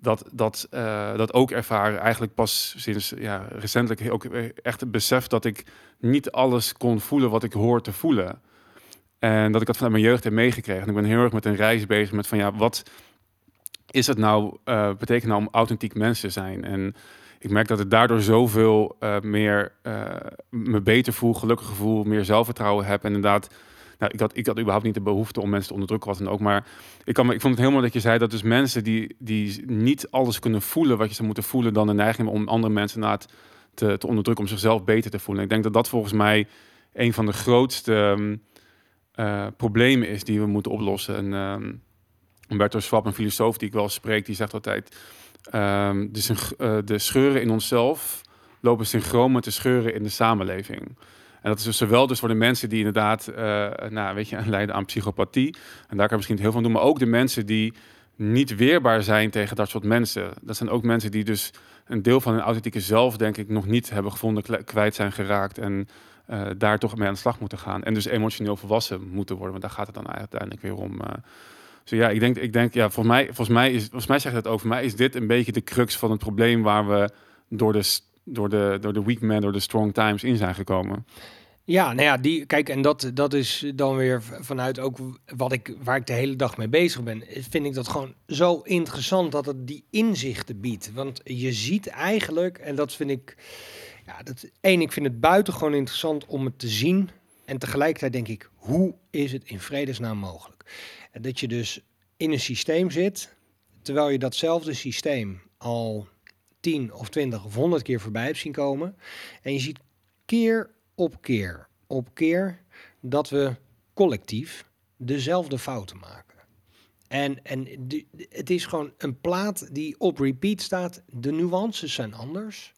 dat, dat, eh, dat ook ervaren. Eigenlijk pas sinds ja, recentelijk ook echt het besef dat ik niet alles kon voelen wat ik hoor te voelen. En dat ik dat vanuit mijn jeugd heb meegekregen. En ik ben heel erg met een reis bezig met van ja, wat is het nou, eh, betekent nou om authentiek mens te zijn? En ik merk dat ik daardoor zoveel eh, meer me beter voel, gelukkiger voel, meer zelfvertrouwen heb. En inderdaad, nou, ik, had, ik had überhaupt niet de behoefte om mensen te onderdrukken, wat dan ook. Maar ik, kan, ik vond het mooi dat je zei dat dus mensen die, die niet alles kunnen voelen wat je zou moeten voelen, dan de neiging om andere mensen na te, te onderdrukken, om zichzelf beter te voelen. Ik denk dat dat volgens mij een van de grootste ehm, eh, problemen is die we moeten oplossen. En ehm Humberto Schwab, een filosoof die ik wel spreek, die zegt altijd... ehm, de, eh, de scheuren in onszelf lopen synchroon met de scheuren in de samenleving. En dat is dus zowel dus voor de mensen die inderdaad eh, nou, weet je, *laughs* lijden aan psychopathie. En daar kan misschien heel van doen. Maar ook de mensen die niet weerbaar zijn tegen dat soort mensen. Dat zijn ook mensen die dus een deel van hun authentieke zelf, denk ik, nog niet hebben gevonden, kwijt zijn geraakt. En eh, daar toch mee aan de slag moeten gaan. En dus emotioneel volwassen moeten worden. Want daar gaat het dan uiteindelijk weer om. eh. Dus ja, ik denk, ik denk ja, volgens mij, volgens mij, is, volgens mij zegt het ook, voor mij is dit een beetje de crux van het probleem waar we door de, door de, door de weak man, door de strong times in zijn gekomen. Ja, nou ja, die, kijk, en dat, dat is dan weer vanuit ook wat ik, waar ik de hele dag mee bezig ben. Vind ik dat gewoon zo interessant dat het die inzichten biedt. Want je ziet eigenlijk, en dat vind ik, ja, dat, één, ik vind het buitengewoon interessant om het te zien. En tegelijkertijd denk ik, hoe is het in vredesnaam mogelijk? Dat je dus in een systeem zit, terwijl je datzelfde systeem al 10 of 20 of 100 keer voorbij hebt zien komen. En je ziet keer op keer op keer dat we collectief dezelfde fouten maken. En, en het is gewoon een plaat die op repeat staat. De nuances zijn anders.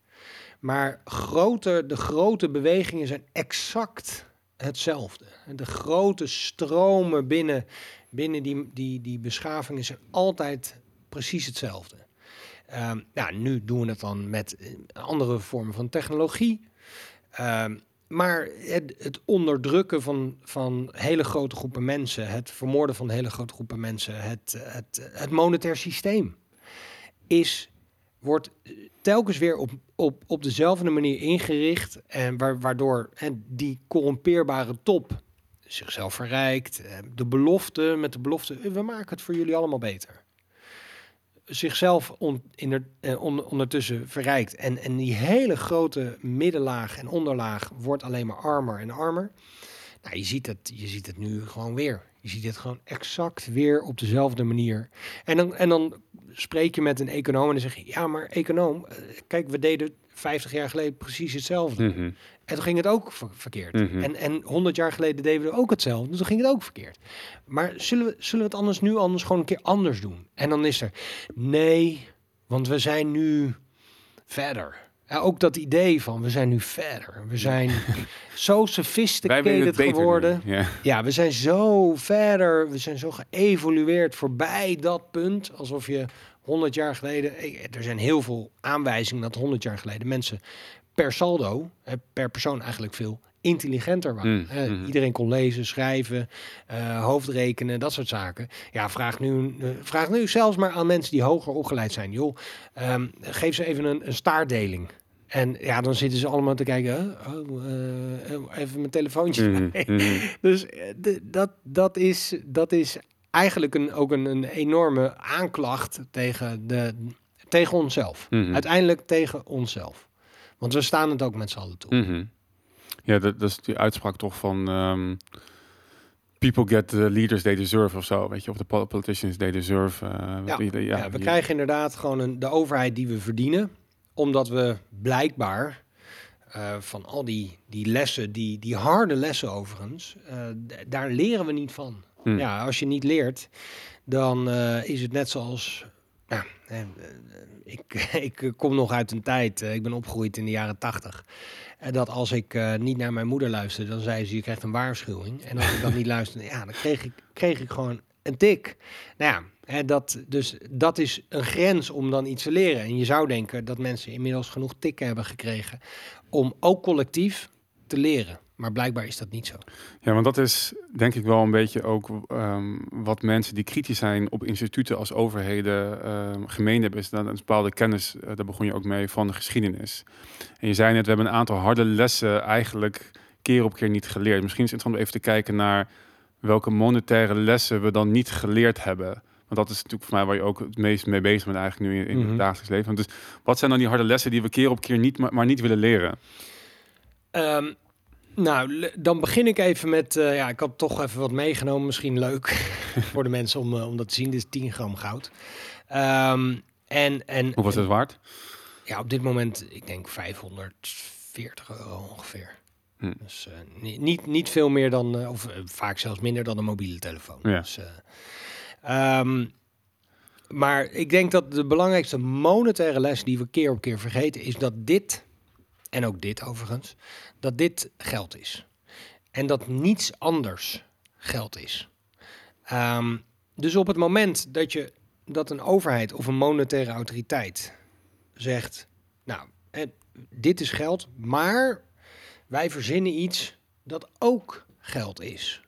Maar grote, de grote bewegingen zijn exact hetzelfde. De grote stromen binnen, binnen die, die, die beschavingen zijn altijd precies hetzelfde. Ehm, nou, nu doen we het dan met eh, andere vormen van technologie. Ehm, maar het, het onderdrukken van, van hele grote groepen mensen, het vermoorden van hele grote groepen mensen, het, het, het monetair systeem is wordt telkens weer op, op, op dezelfde manier ingericht. En wa- waardoor die corrumpeerbare top zichzelf verrijkt. eh, De belofte met de belofte, eh, we maken het voor jullie allemaal beter. Zichzelf in eh, on- ondertussen verrijkt. En, en die hele grote middenlaag en onderlaag wordt alleen maar armer en armer. Nou, je ziet het, je ziet het nu gewoon weer. Je ziet het gewoon exact weer op dezelfde manier. En dan, en dan spreek je met een econoom en dan zeg je, ja, maar econoom, eh, kijk, we deden 50 jaar geleden precies hetzelfde. Mhm. En toen ging het ook ver- verkeerd. Mhm. En, en 100 jaar geleden deden we ook hetzelfde. Dus toen ging het ook verkeerd. Maar zullen we, zullen we het anders nu anders gewoon een keer anders doen? En dan is er, nee, want we zijn nu verder. Ja, ook dat idee van, we zijn nu verder. We zijn *laughs* zo sophisticated geworden. Ja, we zijn zo verder, we zijn zo geëvolueerd voorbij dat punt. Alsof je 100 jaar geleden, eh, er zijn heel veel aanwijzingen dat 100 jaar geleden mensen per saldo, per persoon eigenlijk veel intelligenter waren. Mm, Eh, mhm. Iedereen kon lezen, schrijven, eh, hoofdrekenen, dat soort zaken. Ja, vraag nu, eh, vraag nu zelfs maar aan mensen die hoger opgeleid zijn. Joh, ehm, geef ze even een, een staartdeling. En ja, dan zitten ze allemaal te kijken. Oh, oh, even mijn telefoontje. *laughs* Dus de- dat, dat, is, dat is eigenlijk een, ook een, een enorme aanklacht tegen, de, tegen onszelf. Mhm. Uiteindelijk tegen onszelf. Want we staan het ook met z'n allen toe. Mhm. Ja, dat, dat is die uitspraak toch van... ehm, people get the leaders they deserve of zo, weet je. Of de pol- politicians they deserve. eh, Ja, je, Ja, we krijgen inderdaad gewoon een, de overheid die we verdienen. Omdat we blijkbaar eh, van al die, die lessen, die, die harde lessen overigens, d- daar leren we niet van. Hm. Ja, als je niet leert, dan eh, is het net zoals. Nou, eh, eh, ik, *laughs* ik kom nog uit een tijd, ik ben opgegroeid in de jaren tachtig. En dat als ik niet naar mijn moeder luisterde, dan zei ze: Je krijgt een waarschuwing. En als ik dan niet *laughs* luisterde, ja, dan kreeg ik, kreeg ik gewoon een tik. Nou ja, hè, dat, dus dat is een grens om dan iets te leren. En je zou denken dat mensen inmiddels genoeg tikken hebben gekregen om ook collectief te leren. Maar blijkbaar is dat niet zo. Ja, want dat is denk ik wel een beetje ook ehm, wat mensen die kritisch zijn op instituten als overheden ehm gemeen hebben. Is dan een bepaalde kennis, eh, daar begon je ook mee, van de geschiedenis. En je zei net, we hebben een aantal harde lessen eigenlijk keer op keer niet geleerd. Misschien is het interessant om even te kijken naar welke monetaire lessen we dan niet geleerd hebben. Want dat is natuurlijk voor mij waar je ook het meest mee bezig bent eigenlijk nu in, in Mhm. het dagelijks leven. Dus wat zijn dan die harde lessen die we keer op keer niet, maar, maar niet willen leren? Ehm, nou, dan begin ik even met... eh, ja, ik had toch even wat meegenomen. Misschien leuk *laughs* voor de mensen om, eh, om dat te zien. Dit is 10 gram goud. Ehm, en, en, Hoe was het waard? Ja, op dit moment, ik denk 540 euro ongeveer. Hm. Dus eh, ni- niet, niet veel meer dan, of vaak zelfs minder dan een mobiele telefoon. Ja. Dus, eh, ehm, maar ik denk dat de belangrijkste monetaire les die we keer op keer vergeten is dat dit, en ook dit overigens, dat dit geld is. En dat niets anders geld is. Ehm, dus op het moment dat je dat een overheid of een monetaire autoriteit zegt, nou, eh, dit is geld, maar wij verzinnen iets dat ook geld is.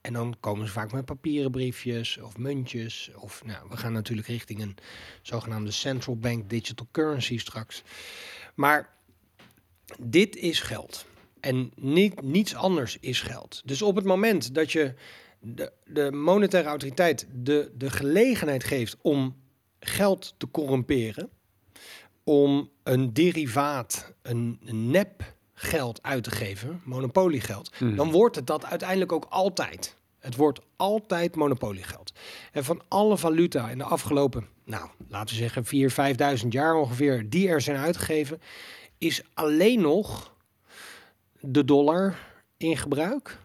En dan komen ze vaak met papieren briefjes of muntjes. Of nou, we gaan natuurlijk richting een zogenaamde central bank digital currency straks. Maar dit is geld. En niet, niets anders is geld. Dus op het moment dat je de, de monetaire autoriteit de, de gelegenheid geeft om geld te corrumperen, om een derivaat, een, nep geld uit te geven, monopoliegeld, Mhm. dan wordt het dat uiteindelijk ook altijd. Het wordt altijd monopoliegeld. En van alle valuta in de afgelopen, nou, laten we zeggen 4.000, 5.000 jaar ongeveer, die er zijn uitgegeven, is alleen nog de dollar in gebruik.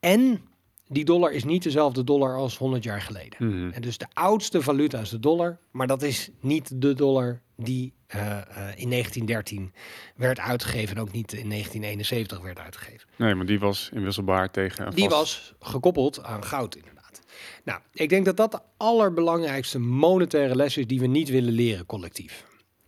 En die dollar is niet dezelfde dollar als 100 jaar geleden. Mhm. En dus de oudste valuta is de dollar, maar dat is niet de dollar die eh, eh, in 1913 werd uitgegeven en ook niet in 1971 werd uitgegeven. Nee, maar die was inwisselbaar tegen. Die vast- was gekoppeld aan goud inderdaad. Nou, ik denk dat dat de allerbelangrijkste monetaire les is die we niet willen leren collectief.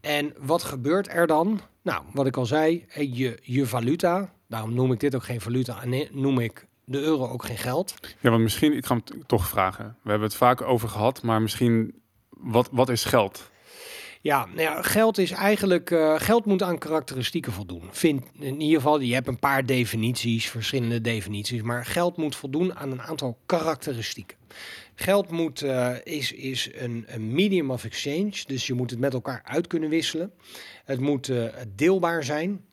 En wat gebeurt er dan? Nou, wat ik al zei, eh, je, je valuta, daarom noem ik dit ook geen valuta en noem ik de euro ook geen geld. Ja, want misschien, ik ga hem toch vragen. We hebben het vaak over gehad, maar misschien, wat, wat is geld? Ja, nou ja, geld is eigenlijk. eh, geld moet aan karakteristieken voldoen. Vind in ieder geval, je hebt een paar definities, verschillende definities, maar geld moet voldoen aan een aantal karakteristieken. Geld moet, eh, is, is een, medium of exchange, dus je moet het met elkaar uit kunnen wisselen. Het moet eh, deelbaar zijn.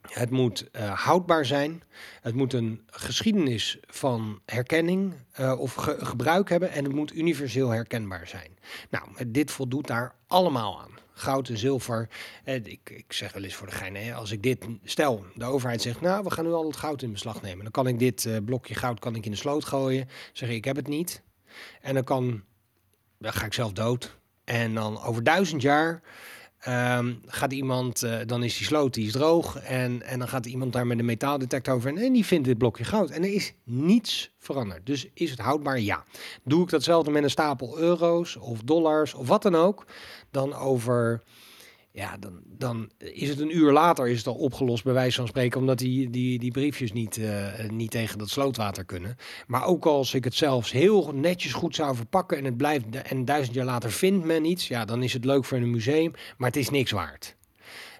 Het moet eh, houdbaar zijn. Het moet een geschiedenis van herkenning eh, of ge- gebruik hebben. En het moet universeel herkenbaar zijn. Nou, dit voldoet daar allemaal aan. Goud en zilver. Eh, ik, ik zeg wel eens voor de gein, als ik dit stel, de overheid zegt, nou, we gaan nu al het goud in beslag nemen. Dan kan ik dit eh, blokje goud kan ik in de sloot gooien. Zeg ik, ik heb het niet. En dan kan, dan ga ik zelf dood. En dan over duizend jaar Ehm, gaat iemand, eh, dan is die sloot, die is droog. En, en dan gaat iemand daar met een metaaldetector over. En, en die vindt dit blokje goud. En er is niets veranderd. Dus is het houdbaar? Ja. Doe ik datzelfde met een stapel euro's of dollars of wat dan ook. Dan over. Ja, dan, dan is het een uur later is het al opgelost, bij wijze van spreken, omdat die, die, die briefjes niet, eh, niet tegen dat slootwater kunnen. Maar ook als ik het zelfs heel netjes goed zou verpakken en het blijft en duizend jaar later vindt men iets, ja, dan is het leuk voor een museum, maar het is niks waard.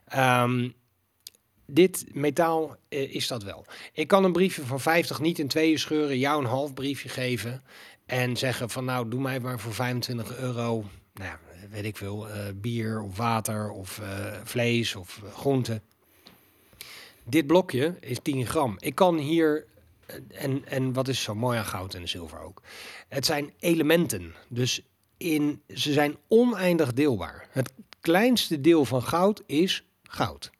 Ehm, dit metaal eh, is dat wel. Ik kan een briefje van 50 niet in tweeën scheuren, jou een half briefje geven en zeggen van nou, doe mij maar voor 25 euro, nou ja, weet ik veel, eh, bier of water of eh, vlees of uh, groente. Dit blokje is 10 gram. Ik kan hier, eh, en, en wat is zo mooi aan goud en zilver ook? Het zijn elementen, dus in, ze zijn oneindig deelbaar. Het kleinste deel van goud is goud.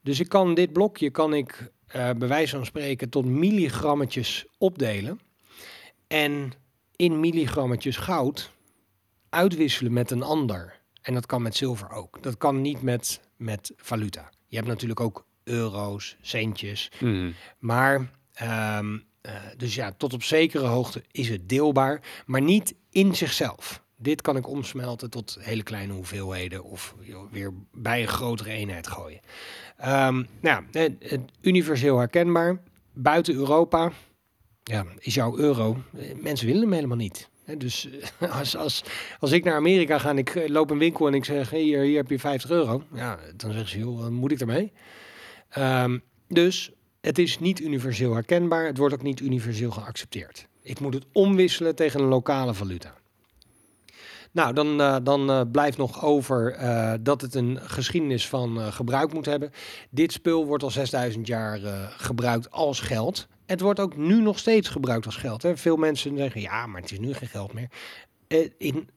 Dus ik kan dit blokje, kan ik uh, bij wijze van spreken tot milligrammetjes opdelen. En in milligrammetjes goud uitwisselen met een ander. En dat kan met zilver ook. Dat kan niet met, met valuta. Je hebt natuurlijk ook euro's, centjes. Mhm. Maar, ehm, eh, dus ja, tot op zekere hoogte is het deelbaar, maar niet in zichzelf. Dit kan ik omsmelten tot hele kleine hoeveelheden of joh, weer bij een grotere eenheid gooien. Ehm, nou, het universeel herkenbaar. Buiten Europa ja, is jouw euro. eh, Mensen willen hem helemaal niet. Dus eh, *laughs* als, als, als ik naar Amerika ga en ik eh, loop een winkel en ik zeg, hier, hier heb je 50 euro. Ja, dan zeggen ze, joh, moet ik ermee? Ehm, dus het is niet universeel herkenbaar. Het wordt ook niet universeel geaccepteerd. Ik moet het omwisselen tegen een lokale valuta. Nou, dan, uh, dan blijft nog over dat het een geschiedenis van gebruik moet hebben. Dit spul wordt al 6000 jaar gebruikt als geld. Het wordt ook nu nog steeds gebruikt als geld. Hè. Veel mensen zeggen, ja, maar het is nu geen geld meer. Uh, in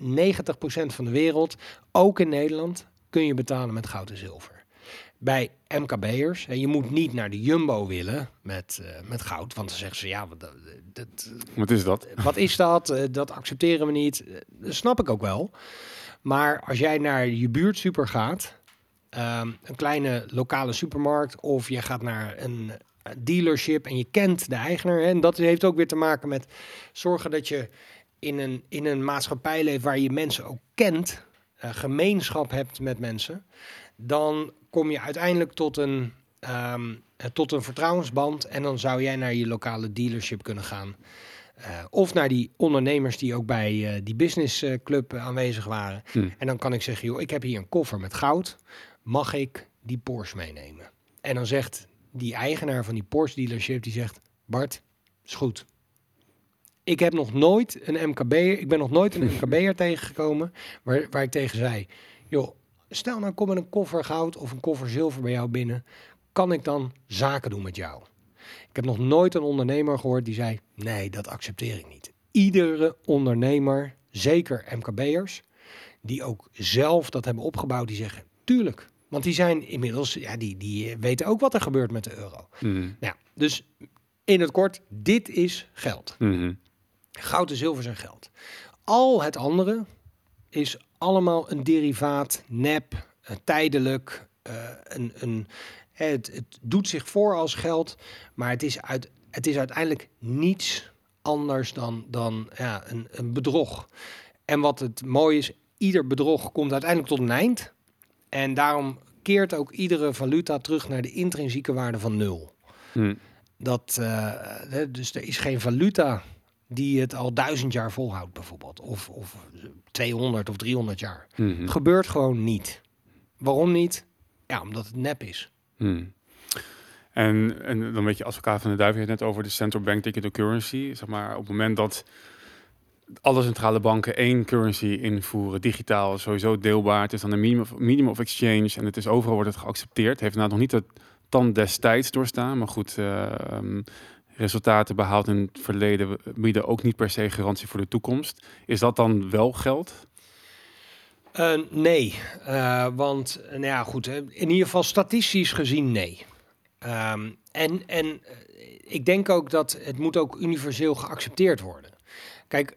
90% van de wereld, ook in Nederland, kun je betalen met goud en zilver. Bij MKB'ers, je moet niet naar de Jumbo willen met, uh, met goud, want dan zeggen ze, ja, wat, dat, wat is dat? Wat is dat? Uh, dat accepteren we niet. Dat snap ik ook wel. Maar als jij naar je buurtsuper gaat, um, een kleine lokale supermarkt, of je gaat naar een dealership en je kent de eigenaar. En dat heeft ook weer te maken met zorgen dat je in een, in een maatschappij leeft waar je mensen ook kent, uh, gemeenschap hebt met mensen, dan kom je uiteindelijk tot een, um, tot een vertrouwensband en dan zou jij naar je lokale dealership kunnen gaan. Uh, of naar die ondernemers die ook bij uh, die businessclub aanwezig waren. Hmm. En dan kan ik zeggen, joh, ik heb hier een koffer met goud. Mag ik die Porsche meenemen? En dan zegt die eigenaar van die Porsche dealership, die zegt, Bart, is goed. Ik heb nog nooit een MKB, ik ben nog nooit een MKB'er *laughs* tegengekomen waar, waar ik tegen zei, joh, stel nou kom met een koffer goud of een koffer zilver bij jou binnen, kan ik dan zaken doen met jou? Ik heb nog nooit een ondernemer gehoord die zei, nee, dat accepteer ik niet. Iedere ondernemer, zeker MKB'ers, die ook zelf dat hebben opgebouwd, die zeggen, tuurlijk. Want die zijn inmiddels, ja, die, die weten ook wat er gebeurt met de euro. Mm. Nou, dus in het kort, dit is geld. Mm -hmm. Goud en zilver zijn geld. Al het andere is allemaal een derivaat, nep, uh, tijdelijk. Uh, een, een, het, het, doet zich voor als geld, maar het is, uit, het is uiteindelijk niets anders dan, dan ja, een, een bedrog. En wat het mooie is, ieder bedrog komt uiteindelijk tot een eind. En daarom keert ook iedere valuta terug naar de intrinsieke waarde van nul. Mm. Dat, uh, dus er is geen valuta die het al duizend jaar volhoudt bijvoorbeeld. Of, of 200 of 300 jaar. Mhm. Gebeurt gewoon niet. Waarom niet? Ja, omdat het nep is. Hmm. En, en dan weet je, advocaat van de duivel heeft net over de central bank digital currency. Zeg maar, op het moment dat alle centrale banken één currency invoeren, digitaal, sowieso deelbaar. Het is dan een minimum of, of exchange en het is overal wordt het geaccepteerd. Heeft nou nog niet het tand destijds doorstaan, maar goed, eh, ehm, resultaten behaald in het verleden bieden ook niet per se garantie voor de toekomst. Is dat dan wel geld? Uh, nee, uh, want nou ja, goed, in ieder geval statistisch gezien nee. Um, en en uh, ik denk ook dat het moet ook universeel geaccepteerd worden. Kijk,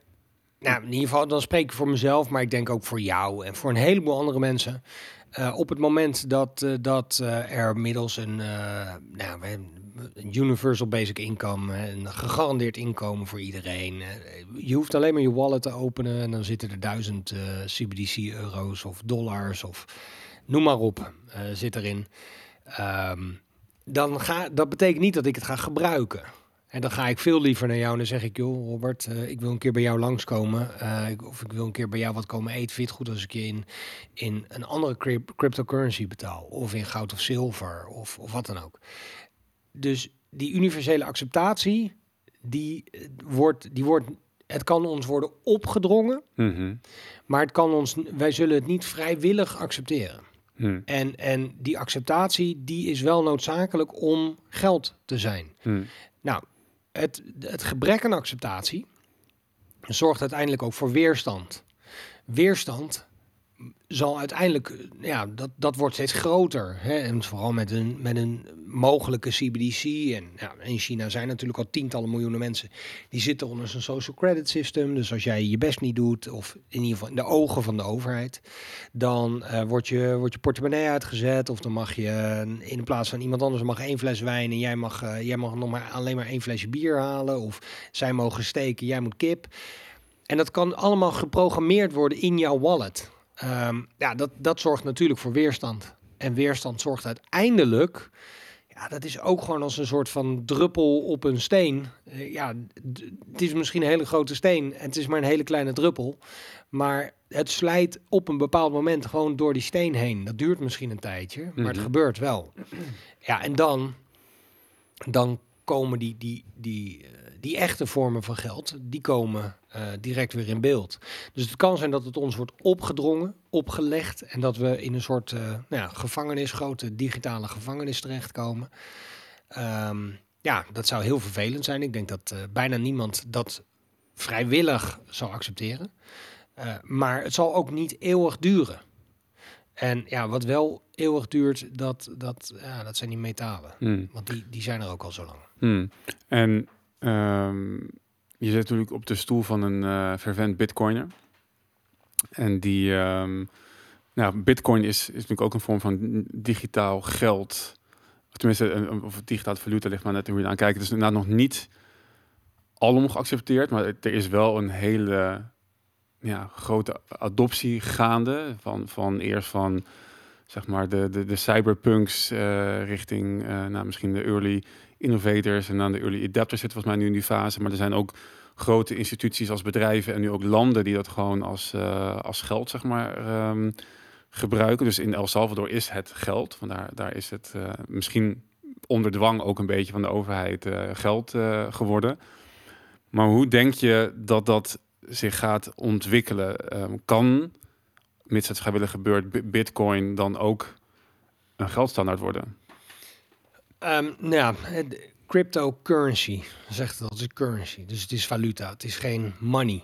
nou, in ieder geval, dan spreek ik voor mezelf, maar ik denk ook voor jou en voor een heleboel andere mensen. Uh, op het moment dat, uh, dat uh, er middels een, nou, een universal basic income, een gegarandeerd inkomen voor iedereen. je hoeft alleen maar je wallet te openen en dan zitten er duizend CBDC-euro's of dollars of noem maar op, zit erin. Um, dan ga, dat betekent niet dat ik het ga gebruiken. En dan ga ik veel liever naar jou en dan zeg ik, joh Robert, uh, ik wil een keer bij jou langskomen. Uh, of ik wil een keer bij jou wat komen eten. Vind goed als ik je in, in een andere crypt cryptocurrency betaal? Of in goud of zilver of, of wat dan ook. Dus die universele acceptatie, die wordt, die wordt, het kan ons worden opgedrongen. Mm -hmm. Maar het kan ons, wij zullen het niet vrijwillig accepteren. Hmm. En, en die acceptatie, die is wel noodzakelijk om geld te zijn. Hmm. Nou, het, het gebrek aan acceptatie zorgt uiteindelijk ook voor weerstand. Weerstand zal uiteindelijk, ja, dat, dat wordt steeds groter. Hè? En vooral met een, met een mogelijke CBDC. En ja, in China zijn natuurlijk al tientallen miljoenen mensen die zitten onder zijn social credit system. Dus als jij je best niet doet, of in ieder geval in de ogen van de overheid, dan uh, wordt, je, wordt je portemonnee uitgezet. Of dan mag je in plaats van iemand anders mag één fles wijn en jij mag, jij mag nog maar alleen maar één flesje bier halen. Of zij mogen steken, jij moet kip. En dat kan allemaal geprogrammeerd worden in jouw wallet. Um, ja, dat, dat zorgt natuurlijk voor weerstand. En weerstand zorgt uiteindelijk, ja, dat is ook gewoon als een soort van druppel op een steen. Uh, ja, het is misschien een hele grote steen en het is maar een hele kleine druppel. Maar het slijt op een bepaald moment gewoon door die steen heen. Dat duurt misschien een tijdje, maar mm -hmm. het gebeurt wel. Ja, en dan, dan komen die, die, die, die echte vormen van geld, die komen uh, direct weer in beeld. Dus het kan zijn dat het ons wordt opgedrongen, opgelegd en dat we in een soort uh, nou ja, gevangenis, grote digitale gevangenis terechtkomen. Um, ja, dat zou heel vervelend zijn. Ik denk dat uh, bijna niemand dat vrijwillig zal accepteren. maar het zal ook niet eeuwig duren. En ja, wat wel eeuwig duurt, dat, dat, ja, dat zijn die metalen. Hmm. Want die, die zijn er ook al zo lang. Hmm. En um, je zit natuurlijk op de stoel van een uh, fervent bitcoiner. En die, um, nou, bitcoin is, is natuurlijk ook een vorm van digitaal geld. Tenminste, een, of digitaal valuta ligt maar net hoe je aan kijkt. Het is inderdaad nog niet alom geaccepteerd, maar er is wel een hele ja, grote adoptie gaande. Van, van eerst van zeg maar de, de, de cyberpunks uh, richting uh, nou, misschien de early innovators en dan de early adapters zitten volgens mij nu in die fase. Maar er zijn ook grote instituties als bedrijven en nu ook landen die dat gewoon als, uh, als geld zeg maar um, gebruiken. Dus in El Salvador is het geld. Vandaar daar is het uh, misschien onder dwang ook een beetje van de overheid uh, geld geworden. Maar hoe denk je dat dat zich gaat ontwikkelen? Um, kan, mits het vrijwillig gebeurt, bitcoin dan ook een geldstandaard worden? Um, nou ja, cryptocurrency, zegt het, het is currency. Dus het is valuta, het is geen money.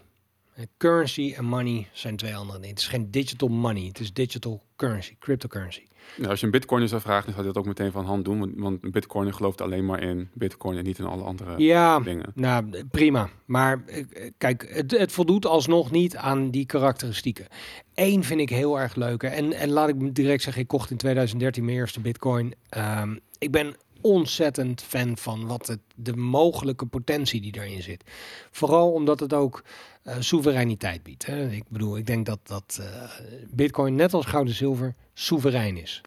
Currency en money zijn twee andere dingen. Het is geen digital money, het is digital currency, cryptocurrency. Nou, als je een bitcoiner zou vragen, dan zou je dat ook meteen van hand doen. Want, een bitcoiner gelooft alleen maar in bitcoin en niet in alle andere ja, dingen. Nou, prima. Maar kijk, het, het voldoet alsnog niet aan die karakteristieken. Eén vind ik heel erg leuk. En, en laat ik direct zeggen, ik kocht in 2013 mijn eerste bitcoin. Um, ik ben ontzettend fan van wat het, de mogelijke potentie die daarin zit. Vooral omdat het ook uh, soevereiniteit biedt. Hè. Ik bedoel, ik denk dat, dat uh, Bitcoin, net als goud en zilver, soeverein is.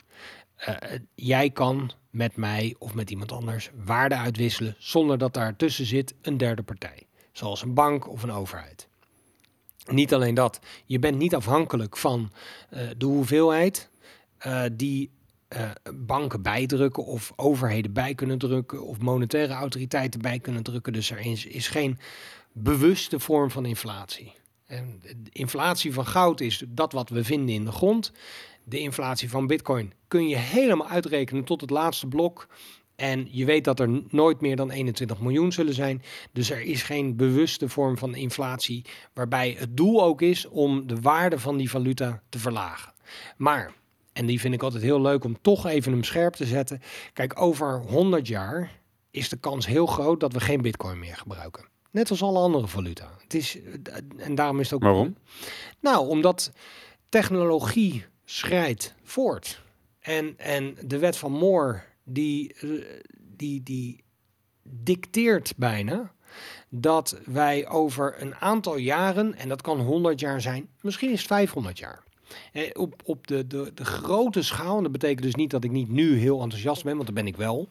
Uh, jij kan met mij of met iemand anders waarde uitwisselen zonder dat daar tussen zit een derde partij. zoals een bank of een overheid. Niet alleen dat, je bent niet afhankelijk van de hoeveelheid die uh, banken bijdrukken of overheden bij kunnen drukken of monetaire autoriteiten bij kunnen drukken. Dus er is, is geen bewuste vorm van inflatie. En de inflatie van goud is dat wat we vinden in de grond. De inflatie van bitcoin kun je helemaal uitrekenen tot het laatste blok. En je weet dat er nooit meer dan 21 miljoen zullen zijn. Dus er is geen bewuste vorm van inflatie waarbij het doel ook is om de waarde van die valuta te verlagen. Maar, en die vind ik altijd heel leuk om toch even hem scherp te zetten. Kijk, over 100 jaar is de kans heel groot dat we geen bitcoin meer gebruiken. Net als alle andere valuta. Het is, en daarom is het ook. Waarom? Nou, omdat technologie schrijdt voort. En, en de wet van Moore, die, die, die dicteert bijna dat wij over een aantal jaren, en dat kan 100 jaar zijn, misschien is het 500 jaar. Eh, op de, de, de grote schaal, en dat betekent dus niet dat ik niet nu heel enthousiast ben, want dat ben ik wel.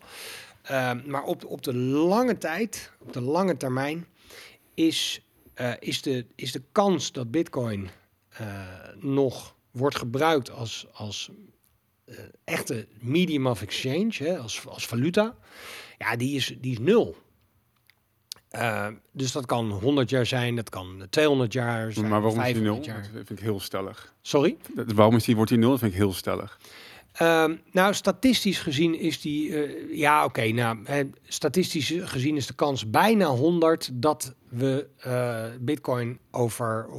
Uh, maar op, op de lange tijd, op de lange termijn, is, uh, is, de, is de kans dat Bitcoin uh, nog wordt gebruikt als, als uh, echte medium of exchange, hè, als, als valuta, ja, die is, die is nul. Uh, dus dat kan 100 jaar zijn, dat kan 200 jaar zijn. Maar waarom is die nul? Jaar. Dat vind ik heel stellig. Sorry? Dat, waarom is die, wordt die nul? Dat vind ik heel stellig. Uh, nou, statistisch gezien is die, uh, ja oké, okay, nou, statistisch gezien is de kans bijna 100 dat we uh, bitcoin over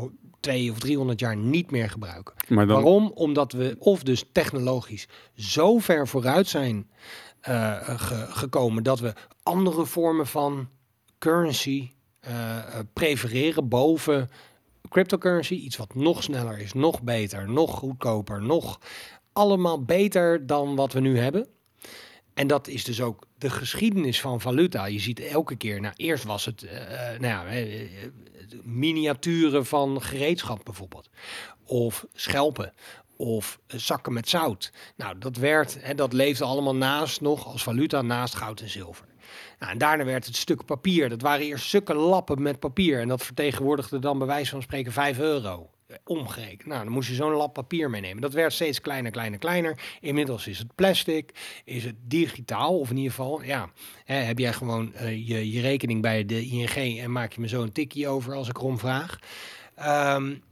twee of 300 jaar niet meer gebruiken. Maar dan... Waarom? Omdat we of dus technologisch zo ver vooruit zijn ge gekomen dat we andere vormen van currency uh, prefereren boven cryptocurrency. Iets wat nog sneller is, nog beter, nog goedkoper, nog allemaal beter dan wat we nu hebben. En dat is dus ook de geschiedenis van valuta. Je ziet elke keer, nou eerst was het uh, nou ja, miniaturen van gereedschap bijvoorbeeld. Of schelpen. Of zakken met zout. Nou, dat werd, hè, dat leefde allemaal naast nog als valuta naast goud en zilver. Nou, en daarna werd het stuk papier. Dat waren eerst stukken lappen met papier. En dat vertegenwoordigde dan bij wijze van spreken 5 euro omgerekend. Nou, dan moest je zo'n lap papier meenemen. Dat werd steeds kleiner, kleiner, kleiner. Inmiddels is het plastic, is het digitaal, of in ieder geval, ja, hè, heb jij gewoon uh, je, je rekening bij de ING en maak je me zo een tikje over als ik erom vraag. Um,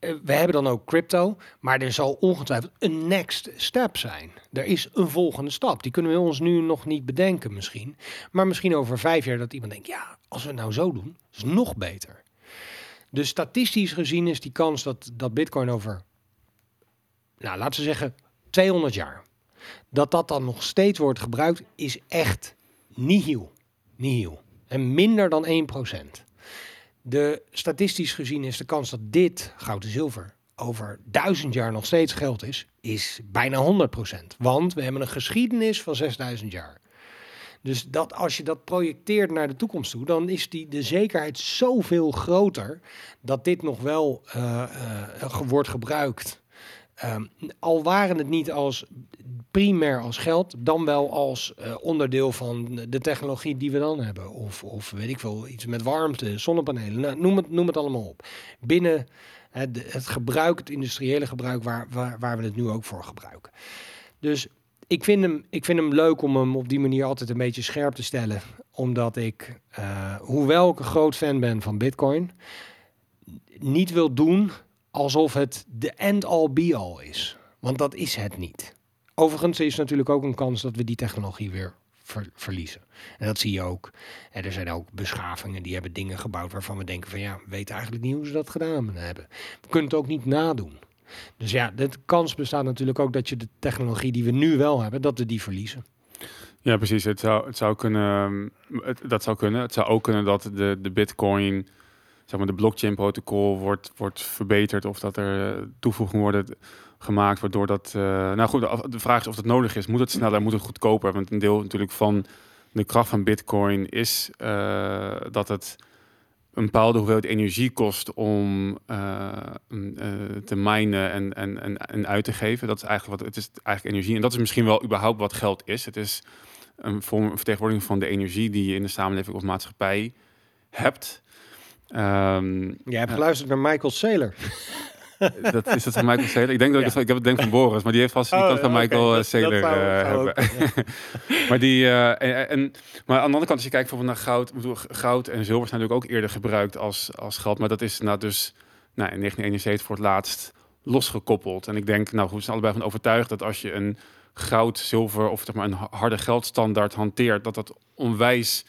we hebben dan ook crypto, maar er zal ongetwijfeld een next step zijn. Er is een volgende stap. Die kunnen we ons nu nog niet bedenken misschien. Maar misschien over vijf jaar dat iemand denkt, ja, als we het nou zo doen, is het nog beter. Dus statistisch gezien is die kans dat, dat Bitcoin over, nou laten we zeggen, 200 jaar, dat dat dan nog steeds wordt gebruikt, is echt nihil. Nihil. En minder dan 1%. De statistisch gezien is de kans dat dit goud en zilver over duizend jaar nog steeds geld is, is bijna 100%. Want we hebben een geschiedenis van 6000 jaar. Dus dat als je dat projecteert naar de toekomst toe, dan is die, de zekerheid zoveel groter dat dit nog wel uh, uh, wordt gebruikt. Um, al waren het niet als primair als geld, dan wel als uh, onderdeel van de technologie die we dan hebben. Of, of weet ik veel, iets met warmte, zonnepanelen, nou, noem, het, noem het allemaal op. Binnen het, het gebruik, het industriële gebruik, waar, waar, waar we het nu ook voor gebruiken. Dus ik vind, hem, ik vind hem leuk om hem op die manier altijd een beetje scherp te stellen. Omdat ik, uh, hoewel ik een groot fan ben van Bitcoin, niet wil doen alsof het de end-all be-all is. Want dat is het niet. Overigens is natuurlijk ook een kans dat we die technologie weer verliezen. En dat zie je ook. Er zijn ook beschavingen die hebben dingen gebouwd waarvan we denken van ja, we weten eigenlijk niet hoe ze dat gedaan hebben. We kunnen het ook niet nadoen. Dus ja, de kans bestaat natuurlijk ook dat je de technologie die we nu wel hebben, dat we die verliezen. Ja, precies. Het zou, het zou kunnen, het, dat zou kunnen. Het zou ook kunnen dat de, de bitcoin, zeg maar de blockchain protocol wordt, wordt verbeterd of dat er toevoegingen worden gemaakt, waardoor dat... Uh, nou goed, de vraag is of dat nodig is. Moet het sneller, moet het goedkoper? Want een deel natuurlijk van de kracht van bitcoin is uh, dat het een bepaalde hoeveelheid energie kost om te minen en, en, en, en uit te geven. Dat is eigenlijk wat het is eigenlijk energie. En dat is misschien wel überhaupt wat geld is. Het is een vorm een vertegenwoordiging van de energie die je in de samenleving of maatschappij hebt. Um, Jij hebt geluisterd naar Michael Saylor. *laughs* dat is dat van Michael Saylor. Ik denk dat ik, het, ik heb het denk van Boris, maar die heeft vast die oh, kant van Michael okay, Saylor dat, uh, hebben. *laughs* maar die uh, en, maar aan de andere kant als je kijkt bijvoorbeeld naar goud, goud en zilver zijn natuurlijk ook eerder gebruikt als als geld, maar dat is nou dus nou, in 1971 voor het laatst losgekoppeld. En ik denk, nou goed, we zijn allebei van overtuigd dat als je een goud, zilver of zeg maar een harde geldstandaard hanteert, dat dat onwijs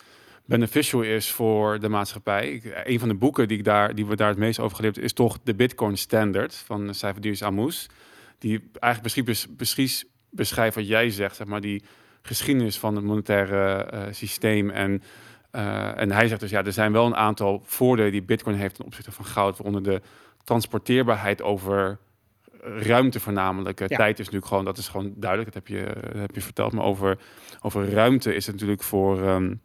beneficial is voor de maatschappij. Ik, een van de boeken die, ik daar, die we daar het meest over geleerd is toch de Bitcoin Standard van Cijferdius Amus. Die eigenlijk precies, precies beschrijft wat jij zegt, zeg maar, die geschiedenis van het monetaire uh, systeem. En, uh, en hij zegt dus, ja, er zijn wel een aantal voordelen die Bitcoin heeft ten opzichte van goud, waaronder de transporteerbaarheid over ruimte voornamelijk. Ja. Tijd is natuurlijk gewoon, dat is gewoon duidelijk, dat heb je, dat heb je verteld. Maar over, over ruimte is het natuurlijk voor... Um,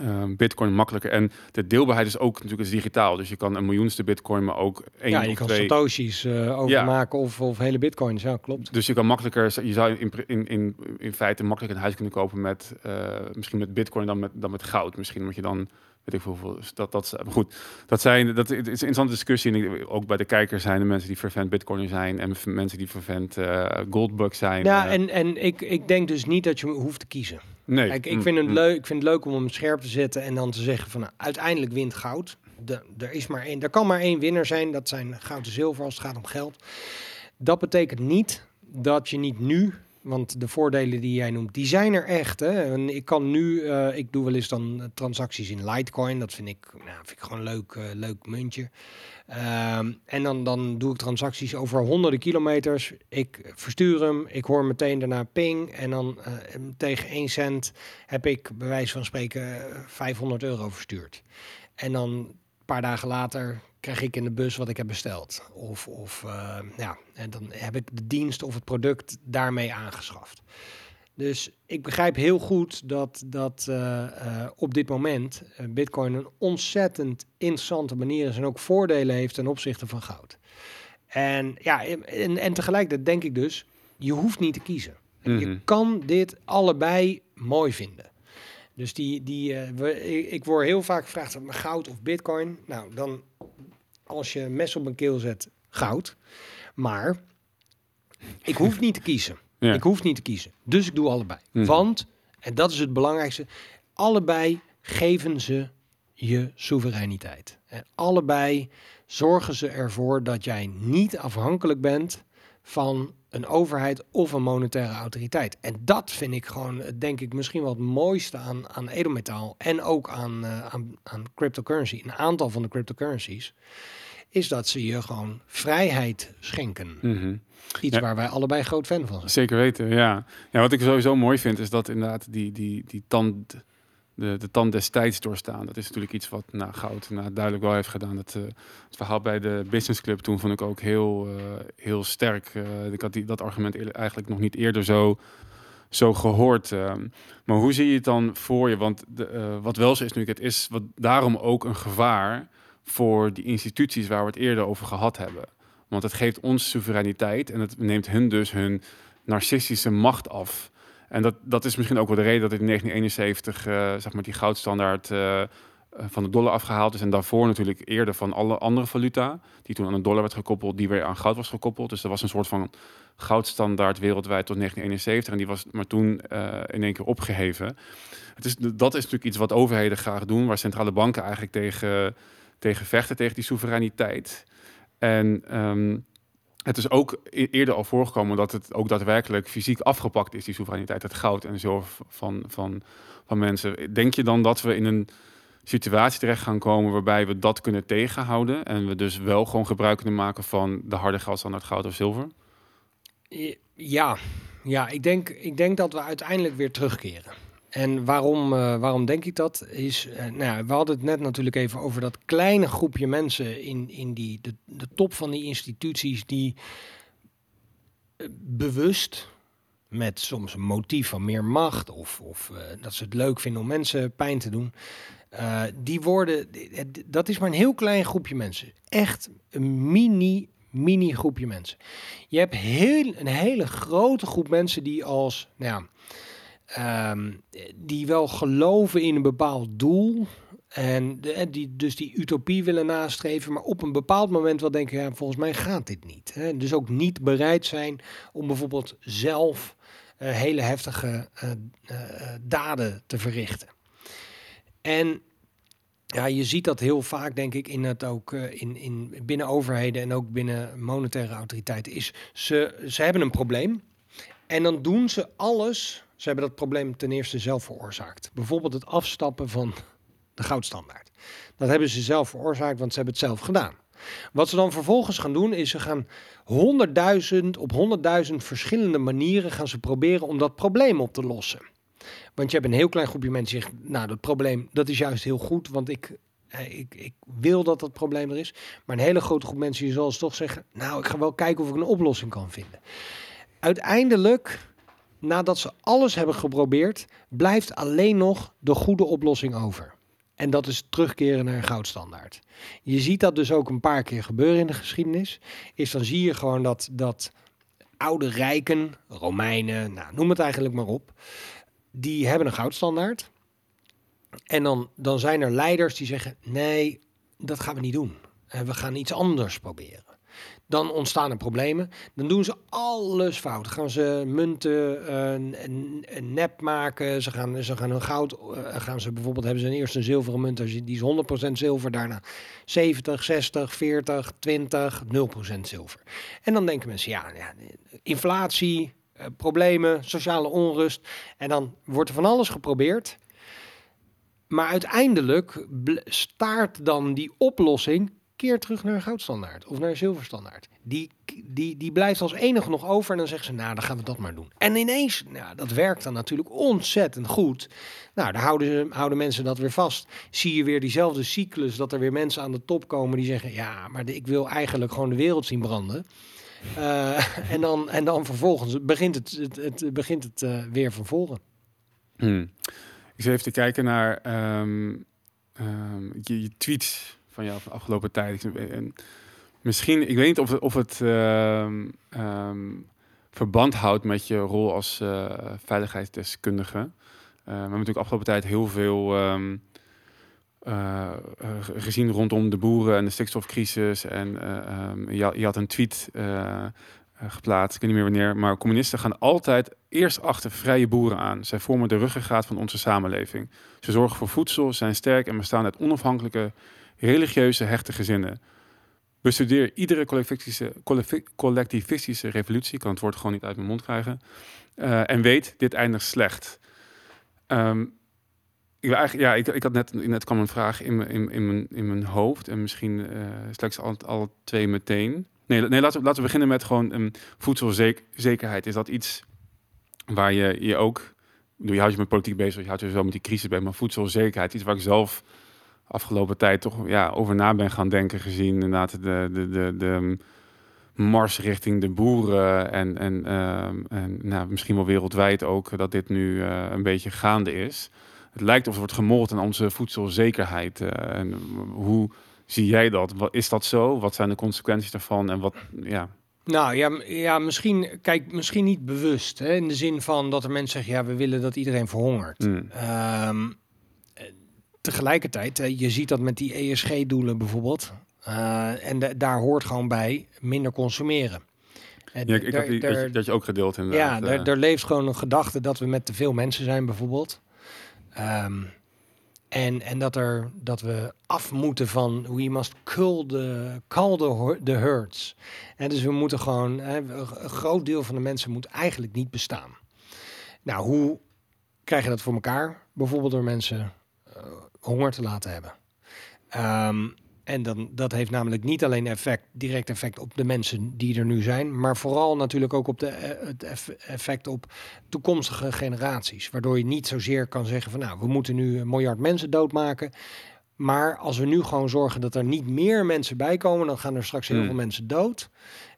uh, Bitcoin makkelijker. En de deelbaarheid is ook natuurlijk is digitaal. Dus je kan een miljoenste Bitcoin, maar ook één ja, je of kan twee. Satoshi's uh, overmaken of, of hele Bitcoins. Ja, klopt. Dus je kan makkelijker, je zou in, in, in, in feite makkelijker een huis kunnen kopen met uh, misschien met Bitcoin dan met, dan met goud. Misschien moet je dan weet ik veel, dat, dat, goed, dat zijn, dat is een interessante discussie. En ook bij de kijkers zijn er mensen die vervent Bitcoin zijn en mensen die vervent uh, Goldbug zijn. Ja, en, en ik, ik denk dus niet dat je hoeft te kiezen. Nee. Kijk, ik, mm, vind het mm. leuk, ik vind het leuk om hem scherp te zetten en dan te zeggen van nou, uiteindelijk wint goud. De, er, is maar één, er kan maar één winnaar zijn, dat zijn goud en zilver als het gaat om geld. Dat betekent niet dat je niet nu want de voordelen die jij noemt, die zijn er echt. Hè? En ik kan nu, uh, ik doe wel eens dan transacties in Litecoin. Dat vind ik, nou, vind ik gewoon leuk, uh, leuk muntje. Um, en dan, dan doe ik transacties over honderden kilometers. Ik verstuur hem, ik hoor meteen daarna ping. En dan tegen 1 cent heb ik bij wijze van spreken 500 euro verstuurd. En dan een paar dagen later krijg ik in de bus wat ik heb besteld. Of, of uh, ja, en dan heb ik de dienst of het product daarmee aangeschaft. Dus ik begrijp heel goed dat, dat uh, uh, op dit moment Bitcoin een ontzettend interessante manier is en ook voordelen heeft ten opzichte van goud. En ja, en, en tegelijkertijd denk ik dus, je hoeft niet te kiezen. Je mhm. kan dit allebei mooi vinden. Dus die, die, we, ik, ik word heel vaak gevraagd: goud of bitcoin? Nou, dan als je mes op mijn keel zet, goud. Maar ik hoef niet te kiezen. *laughs* Ik hoef niet te kiezen. Dus ik doe allebei. Mhm. Want, en dat is het belangrijkste, allebei geven ze je soevereiniteit. En allebei zorgen ze ervoor dat jij niet afhankelijk bent van een overheid of een monetaire autoriteit. En dat vind ik gewoon, denk ik, misschien wel het mooiste aan, aan edelmetaal en ook aan, uh, aan, aan cryptocurrency. Een aantal van de cryptocurrencies is dat ze je gewoon vrijheid schenken. Mhm. Iets waar wij allebei groot fan van zijn. Zeker weten, ja. ja. Wat ik sowieso mooi vind, is dat inderdaad die, die, die tand, de, de tand destijds doorstaan. Dat is natuurlijk iets wat nou, Goud nou, duidelijk wel heeft gedaan. Dat, uh, het verhaal bij de Business Club toen vond ik ook heel, uh, heel sterk. Uh, ik had die, dat argument eigenlijk nog niet eerder zo, zo gehoord. Ehm. maar hoe zie je het dan voor je? Want de, wat wel zo is nu, het is wat, daarom ook een gevaar voor die instituties waar we het eerder over gehad hebben. Want het geeft ons soevereiniteit en het neemt hun dus hun narcistische macht af. En dat, dat is misschien ook wel de reden dat in 1971 uh, zeg maar die goudstandaard uh, van de dollar afgehaald is. En daarvoor natuurlijk eerder van alle andere valuta, die toen aan de dollar werd gekoppeld, die weer aan goud was gekoppeld. Dus er was een soort van goudstandaard wereldwijd tot 1971. En die was maar toen in één keer opgeheven. Het is, dat is natuurlijk iets wat overheden graag doen, waar centrale banken eigenlijk tegen tegen vechten, tegen die soevereiniteit. En um, het is ook e-, eerder al voorgekomen dat het ook daadwerkelijk fysiek afgepakt is, die soevereiniteit, het goud en zo van, van, van mensen. Denk je dan dat we in een situatie terecht gaan komen waarbij we dat kunnen tegenhouden en we dus wel gewoon gebruik kunnen maken van de harde geldstandaard goud of zilver? Ja, ja ik, denk, ik denk dat we uiteindelijk weer terugkeren. En waarom, uh, waarom denk ik dat? Is, uh, nou ja, we hadden het net natuurlijk even over dat kleine groepje mensen in, in die, de, de top van die instituties die uh, bewust met soms een motief van meer macht of, of dat ze het leuk vinden om mensen pijn te doen, die worden, dat is maar een heel klein groepje mensen. Echt een mini, mini groepje mensen. Je hebt heel, een hele grote groep mensen die als, nou ja, Um, die wel geloven in een bepaald doel. En de, die, dus die utopie willen nastreven, maar op een bepaald moment wel denken, ja, volgens mij gaat dit niet. Hè? Dus ook niet bereid zijn om bijvoorbeeld zelf uh, hele heftige uh, daden te verrichten. En ja, je ziet dat heel vaak, denk ik, in het ook in, in binnen overheden en ook binnen monetaire autoriteiten. Is ze, ze hebben een probleem en dan doen ze alles. Ze hebben dat probleem ten eerste zelf veroorzaakt. Bijvoorbeeld het afstappen van de goudstandaard. Dat hebben ze zelf veroorzaakt, want ze hebben het zelf gedaan. Wat ze dan vervolgens gaan doen, is ze gaan honderdduizend op honderdduizend verschillende manieren gaan ze proberen om dat probleem op te lossen. Want je hebt een heel klein groepje mensen die zeggen, nou dat probleem, dat is juist heel goed, want ik, eh, ik, ik wil dat dat probleem er is. Maar een hele grote groep mensen die zal toch zeggen, nou ik ga wel kijken of ik een oplossing kan vinden. Uiteindelijk, nadat ze alles hebben geprobeerd, blijft alleen nog de goede oplossing over. En dat is terugkeren naar een goudstandaard. Je ziet dat dus ook een paar keer gebeuren in de geschiedenis. Is dan zie je gewoon dat, dat oude rijken, Romeinen, nou, noem het eigenlijk maar op, die hebben een goudstandaard. En dan, dan zijn er leiders die zeggen: nee, dat gaan we niet doen. We gaan iets anders proberen dan ontstaan er problemen. Dan doen ze alles fout. gaan ze munten uh, nep maken. Ze gaan, ze gaan hun goud. Uh, gaan ze bijvoorbeeld hebben ze een eerste een zilveren munt. Die is 100% zilver. Daarna 70, 60, 40, 20, 0% zilver. En dan denken mensen, ja, ja inflatie, uh, problemen, sociale onrust. En dan wordt er van alles geprobeerd. Maar uiteindelijk staart dan die oplossing keer terug naar een goudstandaard of naar een zilverstandaard. Die, die, die blijft als enige nog over en dan zeggen ze, nou, dan gaan we dat maar doen. En ineens, nou, dat werkt dan natuurlijk ontzettend goed. Nou, daar houden, houden mensen dat weer vast. Zie je weer diezelfde cyclus, dat er weer mensen aan de top komen die zeggen, ja, maar ik wil eigenlijk gewoon de wereld zien branden. Uh, *laughs* en, dan, en dan vervolgens begint het, het, het begint het uh, weer van voren. Hmm. Ik zit even te kijken naar um, um, je, je tweets van jou van afgelopen tijd. En misschien, ik weet niet of het, of het uh, um, verband houdt met je rol als uh, veiligheidsdeskundige. Uh, we hebben natuurlijk afgelopen tijd heel veel um, uh, gezien rondom de boeren en de stikstofcrisis. En je, je, had een tweet geplaatst, ik weet niet meer wanneer, maar communisten gaan altijd eerst achter vrije boeren aan. Zij vormen de ruggengraat van onze samenleving. Ze zorgen voor voedsel, zijn sterk en bestaan uit onafhankelijke religieuze hechte gezinnen. Bestudeer iedere collectivistische, collectivistische revolutie, ik kan het woord gewoon niet uit mijn mond krijgen, uh, en weet, dit eindigt slecht. Um, ik, eigenlijk, ja, ik, ik had net, net kwam een vraag in, in, in, mijn, in mijn hoofd en misschien uh, slechts al, twee meteen. Nee, nee laten, we, laten we beginnen met gewoon um, voedselzekerheid. Is dat iets waar je je ook, je houdt je met politiek bezig, je houdt je wel met die crisis bij, maar voedselzekerheid, iets waar ik zelf afgelopen tijd toch ja, over na ben gaan denken. Gezien inderdaad de, de, de, de mars richting de boeren. En, en, uh, en nou, misschien wel wereldwijd ook dat dit nu uh, een beetje gaande is. Het lijkt of er wordt gemold aan onze voedselzekerheid. Uh, en hoe zie jij dat? Wat, is dat zo? Wat zijn de consequenties daarvan? En wat, ja, nou ja, ja misschien, kijk, misschien niet bewust. Hè, in de zin van dat er mensen zeggen, ja, we willen dat iedereen verhongert. Mm. Um, tegelijkertijd, je ziet dat met die ESG-doelen bijvoorbeeld. Uh, en daar hoort gewoon bij minder consumeren. En ja, ik, heb dat, dat, je ook gedeeld in. Ja, er, leeft gewoon een gedachte dat we met te veel mensen zijn bijvoorbeeld. Um, en, en dat, er, dat we af moeten van we must cull the, call the, the herds. En dus we moeten gewoon, hè, een groot deel van de mensen moet eigenlijk niet bestaan. Nou, hoe krijg je dat voor elkaar? Bijvoorbeeld door mensen honger te laten hebben. Um, en dan, dat heeft namelijk niet alleen effect, direct effect op de mensen die er nu zijn, maar vooral natuurlijk ook op de, eh, het effect op toekomstige generaties. Waardoor je niet zozeer kan zeggen van nou, we moeten nu een miljard mensen doodmaken. Maar als we nu gewoon zorgen dat er niet meer mensen bij komen, dan gaan er straks heel hmm. veel mensen dood.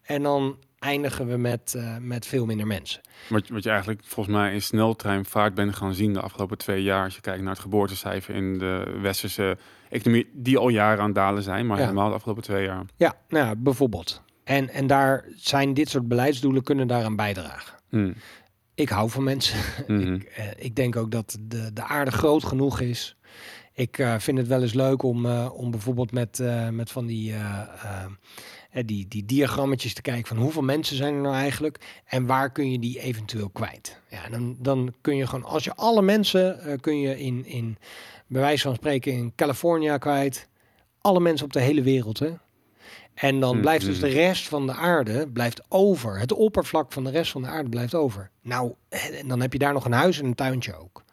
En dan eindigen we met, uh, met veel minder mensen. Wat, wat je eigenlijk volgens mij in sneltreinvaart bent gaan zien de afgelopen twee jaar, als je kijkt naar het geboortecijfer in de westerse economie, die al jaren aan het dalen zijn, maar helemaal de afgelopen twee jaar. Ja, nou ja, bijvoorbeeld. En, en daar zijn dit soort beleidsdoelen kunnen daaraan bijdragen. Hmm. Ik hou van mensen. *laughs* Mm ik, uh, ik denk ook dat de, de aarde groot genoeg is. Ik uh, vind het wel eens leuk om, om bijvoorbeeld met, met van die, die, die diagrammetjes te kijken van hoeveel mensen zijn er nou eigenlijk en waar kun je die eventueel kwijt. Ja, dan, dan kun je gewoon, als je alle mensen kun je in, in, bij wijze van spreken in California kwijt, alle mensen op de hele wereld. Hè? En dan blijft dus de rest van de aarde blijft over. Het oppervlak van de rest van de aarde blijft over. Nou, en dan heb je daar nog een huis en een tuintje ook.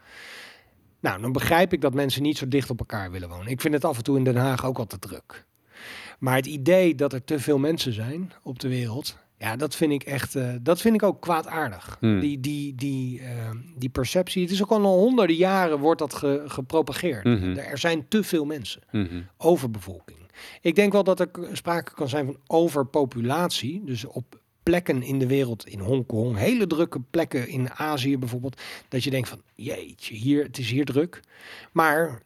Nou, dan begrijp ik dat mensen niet zo dicht op elkaar willen wonen. Ik vind het af en toe in Den Haag ook al te druk. Maar het idee dat er te veel mensen zijn op de wereld, ja, dat vind ik echt, uh, dat vind ik ook kwaadaardig. Hmm. Die, die, die, uh, die perceptie, het is ook al honderden jaren wordt dat ge, gepropageerd. Mm Er zijn te veel mensen, mm overbevolking. Ik denk wel dat er sprake kan zijn van overpopulatie, dus op plekken in de wereld, in Hongkong, hele drukke plekken in Azië bijvoorbeeld, dat je denkt van, jeetje, hier, het is hier druk. Maar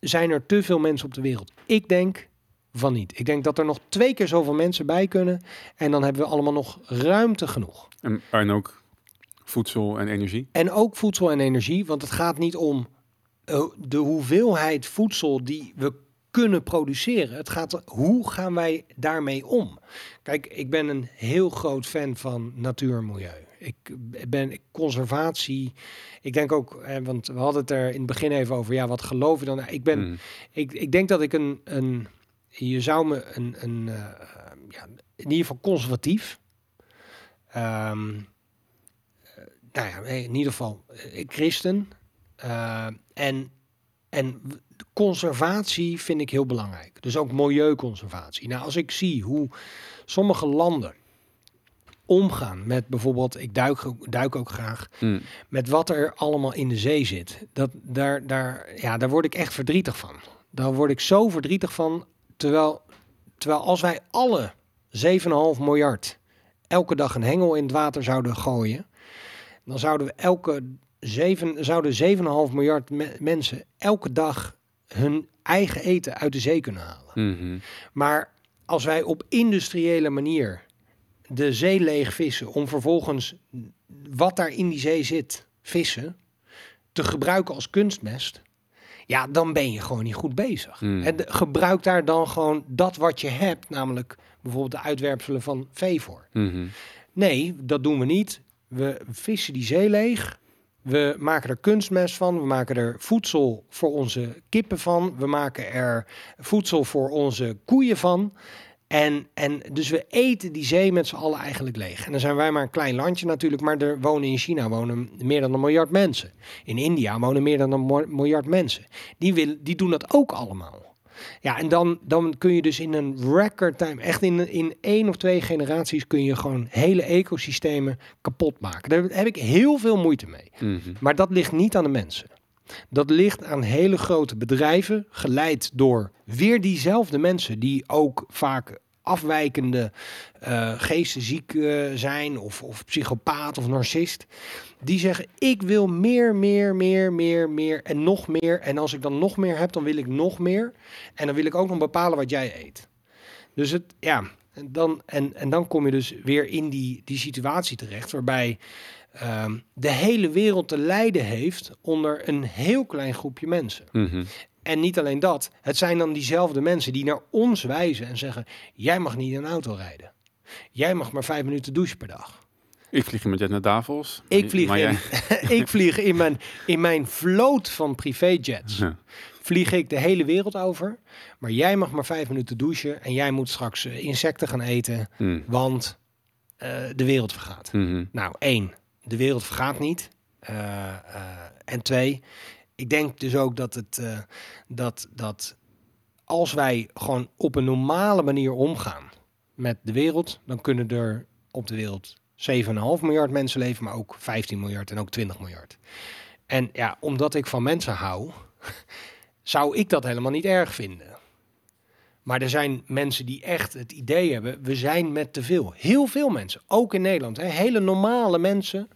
zijn er te veel mensen op de wereld? Ik denk van niet. Ik denk dat er nog twee keer zoveel mensen bij kunnen en dan hebben we allemaal nog ruimte genoeg. En, en ook voedsel en energie? En ook voedsel en energie, want het gaat niet om eh, de hoeveelheid voedsel die we kunnen produceren. Het gaat hoe gaan wij daarmee om? Kijk, ik ben een heel groot fan van natuur en milieu. Ik ben conservatie. Ik denk ook, want we hadden het er in het begin even over. Ja, wat geloof je dan? Ik ben, mm. ik, ik denk dat ik een, een je zou me een, een uh, ja, in ieder geval conservatief. Um, nou ja, in ieder geval uh, christen. Uh, en en conservatie vind ik heel belangrijk. Dus ook milieuconservatie. Nou, als ik zie hoe sommige landen omgaan met bijvoorbeeld, ik duik, duik ook graag, mm. met wat er allemaal in de zee zit. Dat, daar, daar, ja, daar word ik echt verdrietig van. Daar word ik zo verdrietig van. Terwijl, terwijl als wij alle 7,5 miljard elke dag een hengel in het water zouden gooien, dan zouden we elke zeven, zouden 7,5 miljard mensen elke dag hun eigen eten uit de zee kunnen halen. Mhm. Maar als wij op industriële manier de zee leeg vissen om vervolgens wat daar in die zee zit, vissen, te gebruiken als kunstmest, ja, dan ben je gewoon niet goed bezig. Mhm. En gebruik daar dan gewoon dat wat je hebt, namelijk bijvoorbeeld de uitwerpselen van vee voor. Mhm. Nee, dat doen we niet. We vissen die zee leeg. We maken er kunstmest van, we maken er voedsel voor onze kippen van, we maken er voedsel voor onze koeien van. En, en dus we eten die zee met z'n allen eigenlijk leeg. En dan zijn wij maar een klein landje natuurlijk, maar er wonen in China wonen meer dan een miljard mensen. In India wonen meer dan een miljard mensen. Die, wil, die doen dat ook allemaal. Ja, en dan, dan kun je dus in een record time, echt in, in één of twee generaties, kun je gewoon hele ecosystemen kapot maken. Daar heb ik heel veel moeite mee. Mhm. Maar dat ligt niet aan de mensen. Dat ligt aan hele grote bedrijven, geleid door weer diezelfde mensen die ook vaak afwijkende uh, geesten ziek uh, zijn of, of psychopaat of narcist. Die zeggen, ik wil meer, meer, meer, meer, meer en nog meer. En als ik dan nog meer heb, dan wil ik nog meer. En dan wil ik ook nog bepalen wat jij eet. Dus het, ja, en dan, en, en dan kom je dus weer in die, die situatie terecht waarbij uh, de hele wereld te lijden heeft onder een heel klein groepje mensen. Mm en niet alleen dat, het zijn dan diezelfde mensen die naar ons wijzen en zeggen: Jij mag niet een auto rijden. Jij mag maar vijf minuten douchen per dag. Ik vlieg met jet naar Davos. Ik vlieg, in, *laughs* ik vlieg in, mijn, in mijn vloot van privéjets. Ja. Vlieg ik de hele wereld over. Maar jij mag maar vijf minuten douchen. En jij moet straks eh, insecten gaan eten. Hmm. Want uh, de wereld vergaat. Mhm. Nou, één, de wereld vergaat niet. Uh, en twee, ik denk dus ook dat het uh, dat, dat als wij gewoon op een normale manier omgaan met de wereld, dan kunnen er op de wereld 7,5 miljard mensen leven, maar ook 15 miljard en ook 20 miljard. En ja, omdat ik van mensen hou, *laughs* zou ik dat helemaal niet erg vinden. Maar er zijn mensen die echt het idee hebben, we zijn met te veel. Heel veel mensen, ook in Nederland. Hè, hele normale mensen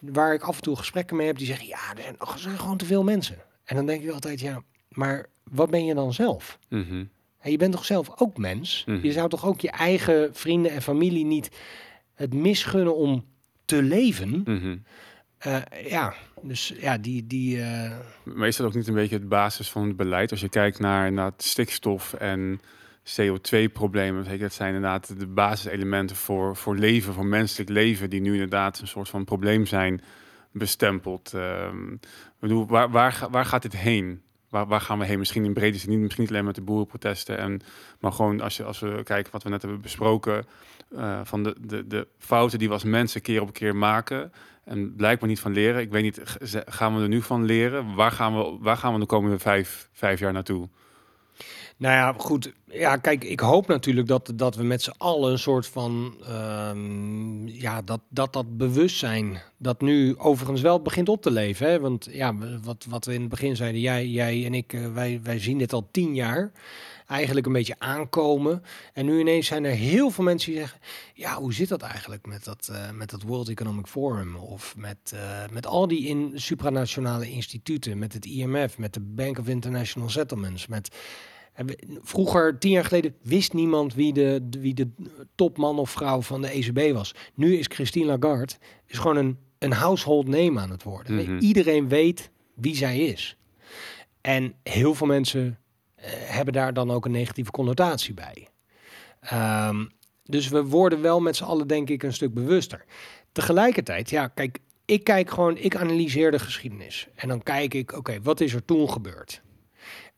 waar ik af en toe gesprekken mee heb, die zeggen, ja, er zijn, er zijn gewoon te veel mensen. En dan denk ik altijd, ja, maar wat ben je dan zelf? Mhm. Je bent toch zelf ook mens? Mhm. Je zou toch ook je eigen vrienden en familie niet het misgunnen om te leven? Mhm. Uh, ja, dus ja, die... die uh... Maar is dat ook niet een beetje het basis van het beleid? Als je kijkt naar, naar stikstof en CO2-problemen, dat zijn inderdaad de basiselementen voor, voor leven, voor menselijk leven, die nu inderdaad een soort van probleem zijn bestempeld. Uh, bedoel, waar, waar, waar gaat dit heen? Waar, waar gaan we heen? Misschien in brede zin, niet, misschien niet alleen met de boerenprotesten, en, maar gewoon als, je, als we kijken wat we net hebben besproken, uh, van de, de, de fouten die we als mensen keer op keer maken en blijkbaar niet van leren. Ik weet niet, gaan we er nu van leren? Waar gaan we, waar gaan we de komende vijf, vijf jaar naartoe? Nou ja, goed. Ja, kijk, ik hoop natuurlijk dat, dat we met z'n allen een soort van. Um, ja, dat, dat dat bewustzijn. dat nu overigens wel begint op te leven. Hè? Want ja, wat, wat we in het begin zeiden, jij, jij en ik, uh, wij, wij zien dit al tien jaar eigenlijk een beetje aankomen. En nu ineens zijn er heel veel mensen die zeggen: Ja, hoe zit dat eigenlijk met dat, uh, met dat World Economic Forum? Of met, uh, met al die in supranationale instituten, met het IMF, met de Bank of International Settlements, met Vroeger, tien jaar geleden, wist niemand wie de, wie de topman of vrouw van de ECB was. Nu is Christine Lagarde is gewoon een, een household name aan het worden. Mhm. Iedereen weet wie zij is. En heel veel mensen uh, hebben daar dan ook een negatieve connotatie bij. Um, dus we worden wel met z'n allen, denk ik, een stuk bewuster. Tegelijkertijd, ja, kijk, ik kijk gewoon, ik analyseer de geschiedenis. En dan kijk ik, oké, wat is er toen gebeurd?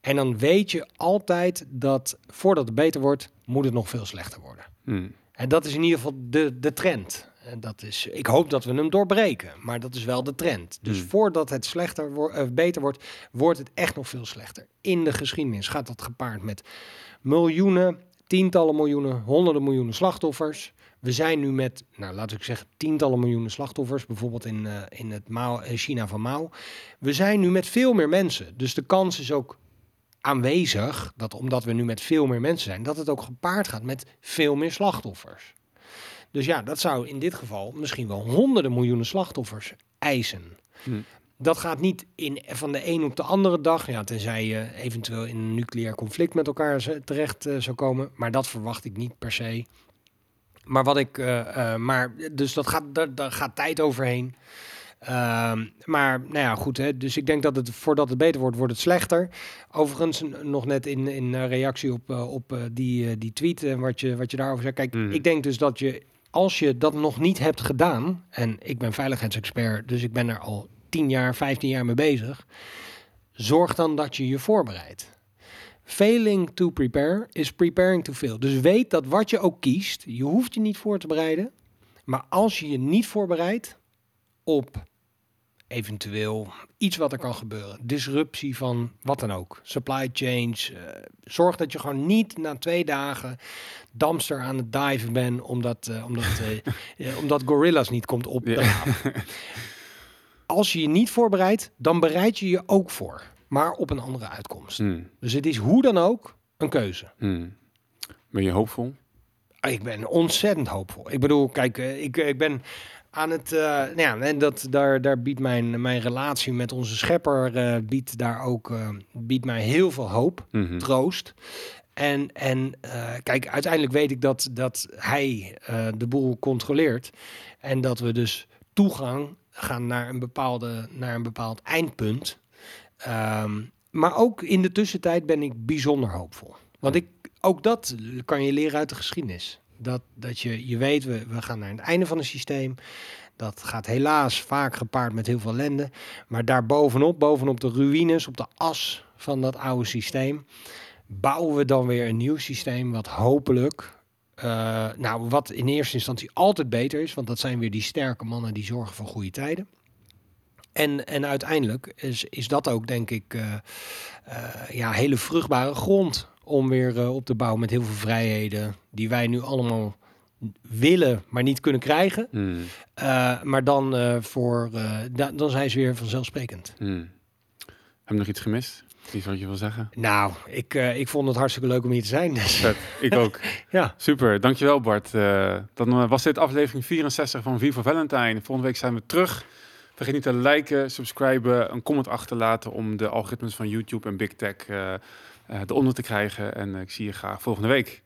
En dan weet je altijd dat voordat het beter wordt, moet het nog veel slechter worden. Hmm. En dat is in ieder geval de, de trend. En dat is, ik hoop dat we hem doorbreken, maar dat is wel de trend. Dus hmm. voordat het slechter wordt, uh, beter wordt, wordt het echt nog veel slechter. In de geschiedenis gaat dat gepaard met miljoenen, tientallen miljoenen, honderden miljoenen slachtoffers. We zijn nu met, nou laat ik zeggen, tientallen miljoenen slachtoffers, bijvoorbeeld in, uh, in het Mao, uh, China van Mao. We zijn nu met veel meer mensen. Dus de kans is ook aanwezig dat omdat we nu met veel meer mensen zijn, dat het ook gepaard gaat met veel meer slachtoffers. Dus ja, dat zou in dit geval misschien wel honderden miljoenen slachtoffers eisen. Hm. Dat gaat niet in, van de een op de andere dag, ja, tenzij je eventueel in een nucleair conflict met elkaar terecht uh, zou komen. Maar dat verwacht ik niet per se. Maar wat ik, uh, uh, maar dus dat gaat, daar, daar gaat tijd overheen. Ehm, maar nou ja, goed. Hè, dus ik denk dat het voordat het beter wordt, wordt het slechter. Overigens, nog net in, in reactie op, uh, op uh, die, die tweet en wat, je, wat je daarover zegt. Kijk, mm. ik denk dus dat je, als je dat nog niet hebt gedaan, en ik ben veiligheidsexpert, dus ik ben er al 10 jaar, 15 jaar mee bezig. Zorg dan dat je je voorbereidt. Failing to prepare is preparing to fail. Dus weet dat wat je ook kiest, je hoeft je niet voor te bereiden. Maar als je je niet voorbereidt op eventueel iets wat er kan gebeuren. Disruptie van wat dan ook. Supply chains. Uh, zorg dat je gewoon niet na twee dagen damster aan het diven bent omdat, uh, omdat, uh, *laughs* omdat Gorillas niet komt op. Ja. *laughs* Als je je niet voorbereidt, dan bereid je je ook voor. Maar op een andere uitkomst. Hmm. Dus het is hoe dan ook een keuze. Hmm. Ben je hoopvol? Ik ben ontzettend hoopvol. Ik bedoel, kijk, ik, ik ben aan het, uh, nou ja, en dat, daar, daar biedt mijn, mijn relatie met onze schepper, uh, biedt daar ook, uh, biedt mij heel veel hoop, mm -hmm. troost. En, en kijk, uiteindelijk weet ik dat, dat hij de boel controleert. En dat we dus toegang gaan naar een, bepaalde, naar een bepaald eindpunt. Um, maar ook in de tussentijd ben ik bijzonder hoopvol. Want ik, ook dat kan je leren uit de geschiedenis. Dat, dat je, je weet, we, we gaan naar het einde van een systeem. Dat gaat helaas vaak gepaard met heel veel ellende. Maar daar bovenop, de ruïnes, op de as van dat oude systeem, bouwen we dan weer een nieuw systeem wat hopelijk, uh, nou wat in eerste instantie altijd beter is, want dat zijn weer die sterke mannen die zorgen voor goede tijden. En, en uiteindelijk is, is dat ook, denk ik, uh, uh, ja, hele vruchtbare grond om weer uh, op te bouwen met heel veel vrijheden die wij nu allemaal willen, maar niet kunnen krijgen. Hmm. Uh, maar dan, uh, voor, da dan zijn ze weer vanzelfsprekend. Hmm. Heb je nog iets gemist? Iets wat je wil zeggen? Nou, ik, ik vond het hartstikke leuk om hier te zijn. Dus. ik ook. *laughs* ja. Super, dankjewel Bart. dan was dit aflevering 64 van Viva Valentine. Volgende week zijn we terug. Vergeet niet te liken, subscriben, een comment achterlaten om de algoritmes van YouTube en Big Tech eronder te krijgen. En ik zie je graag volgende week.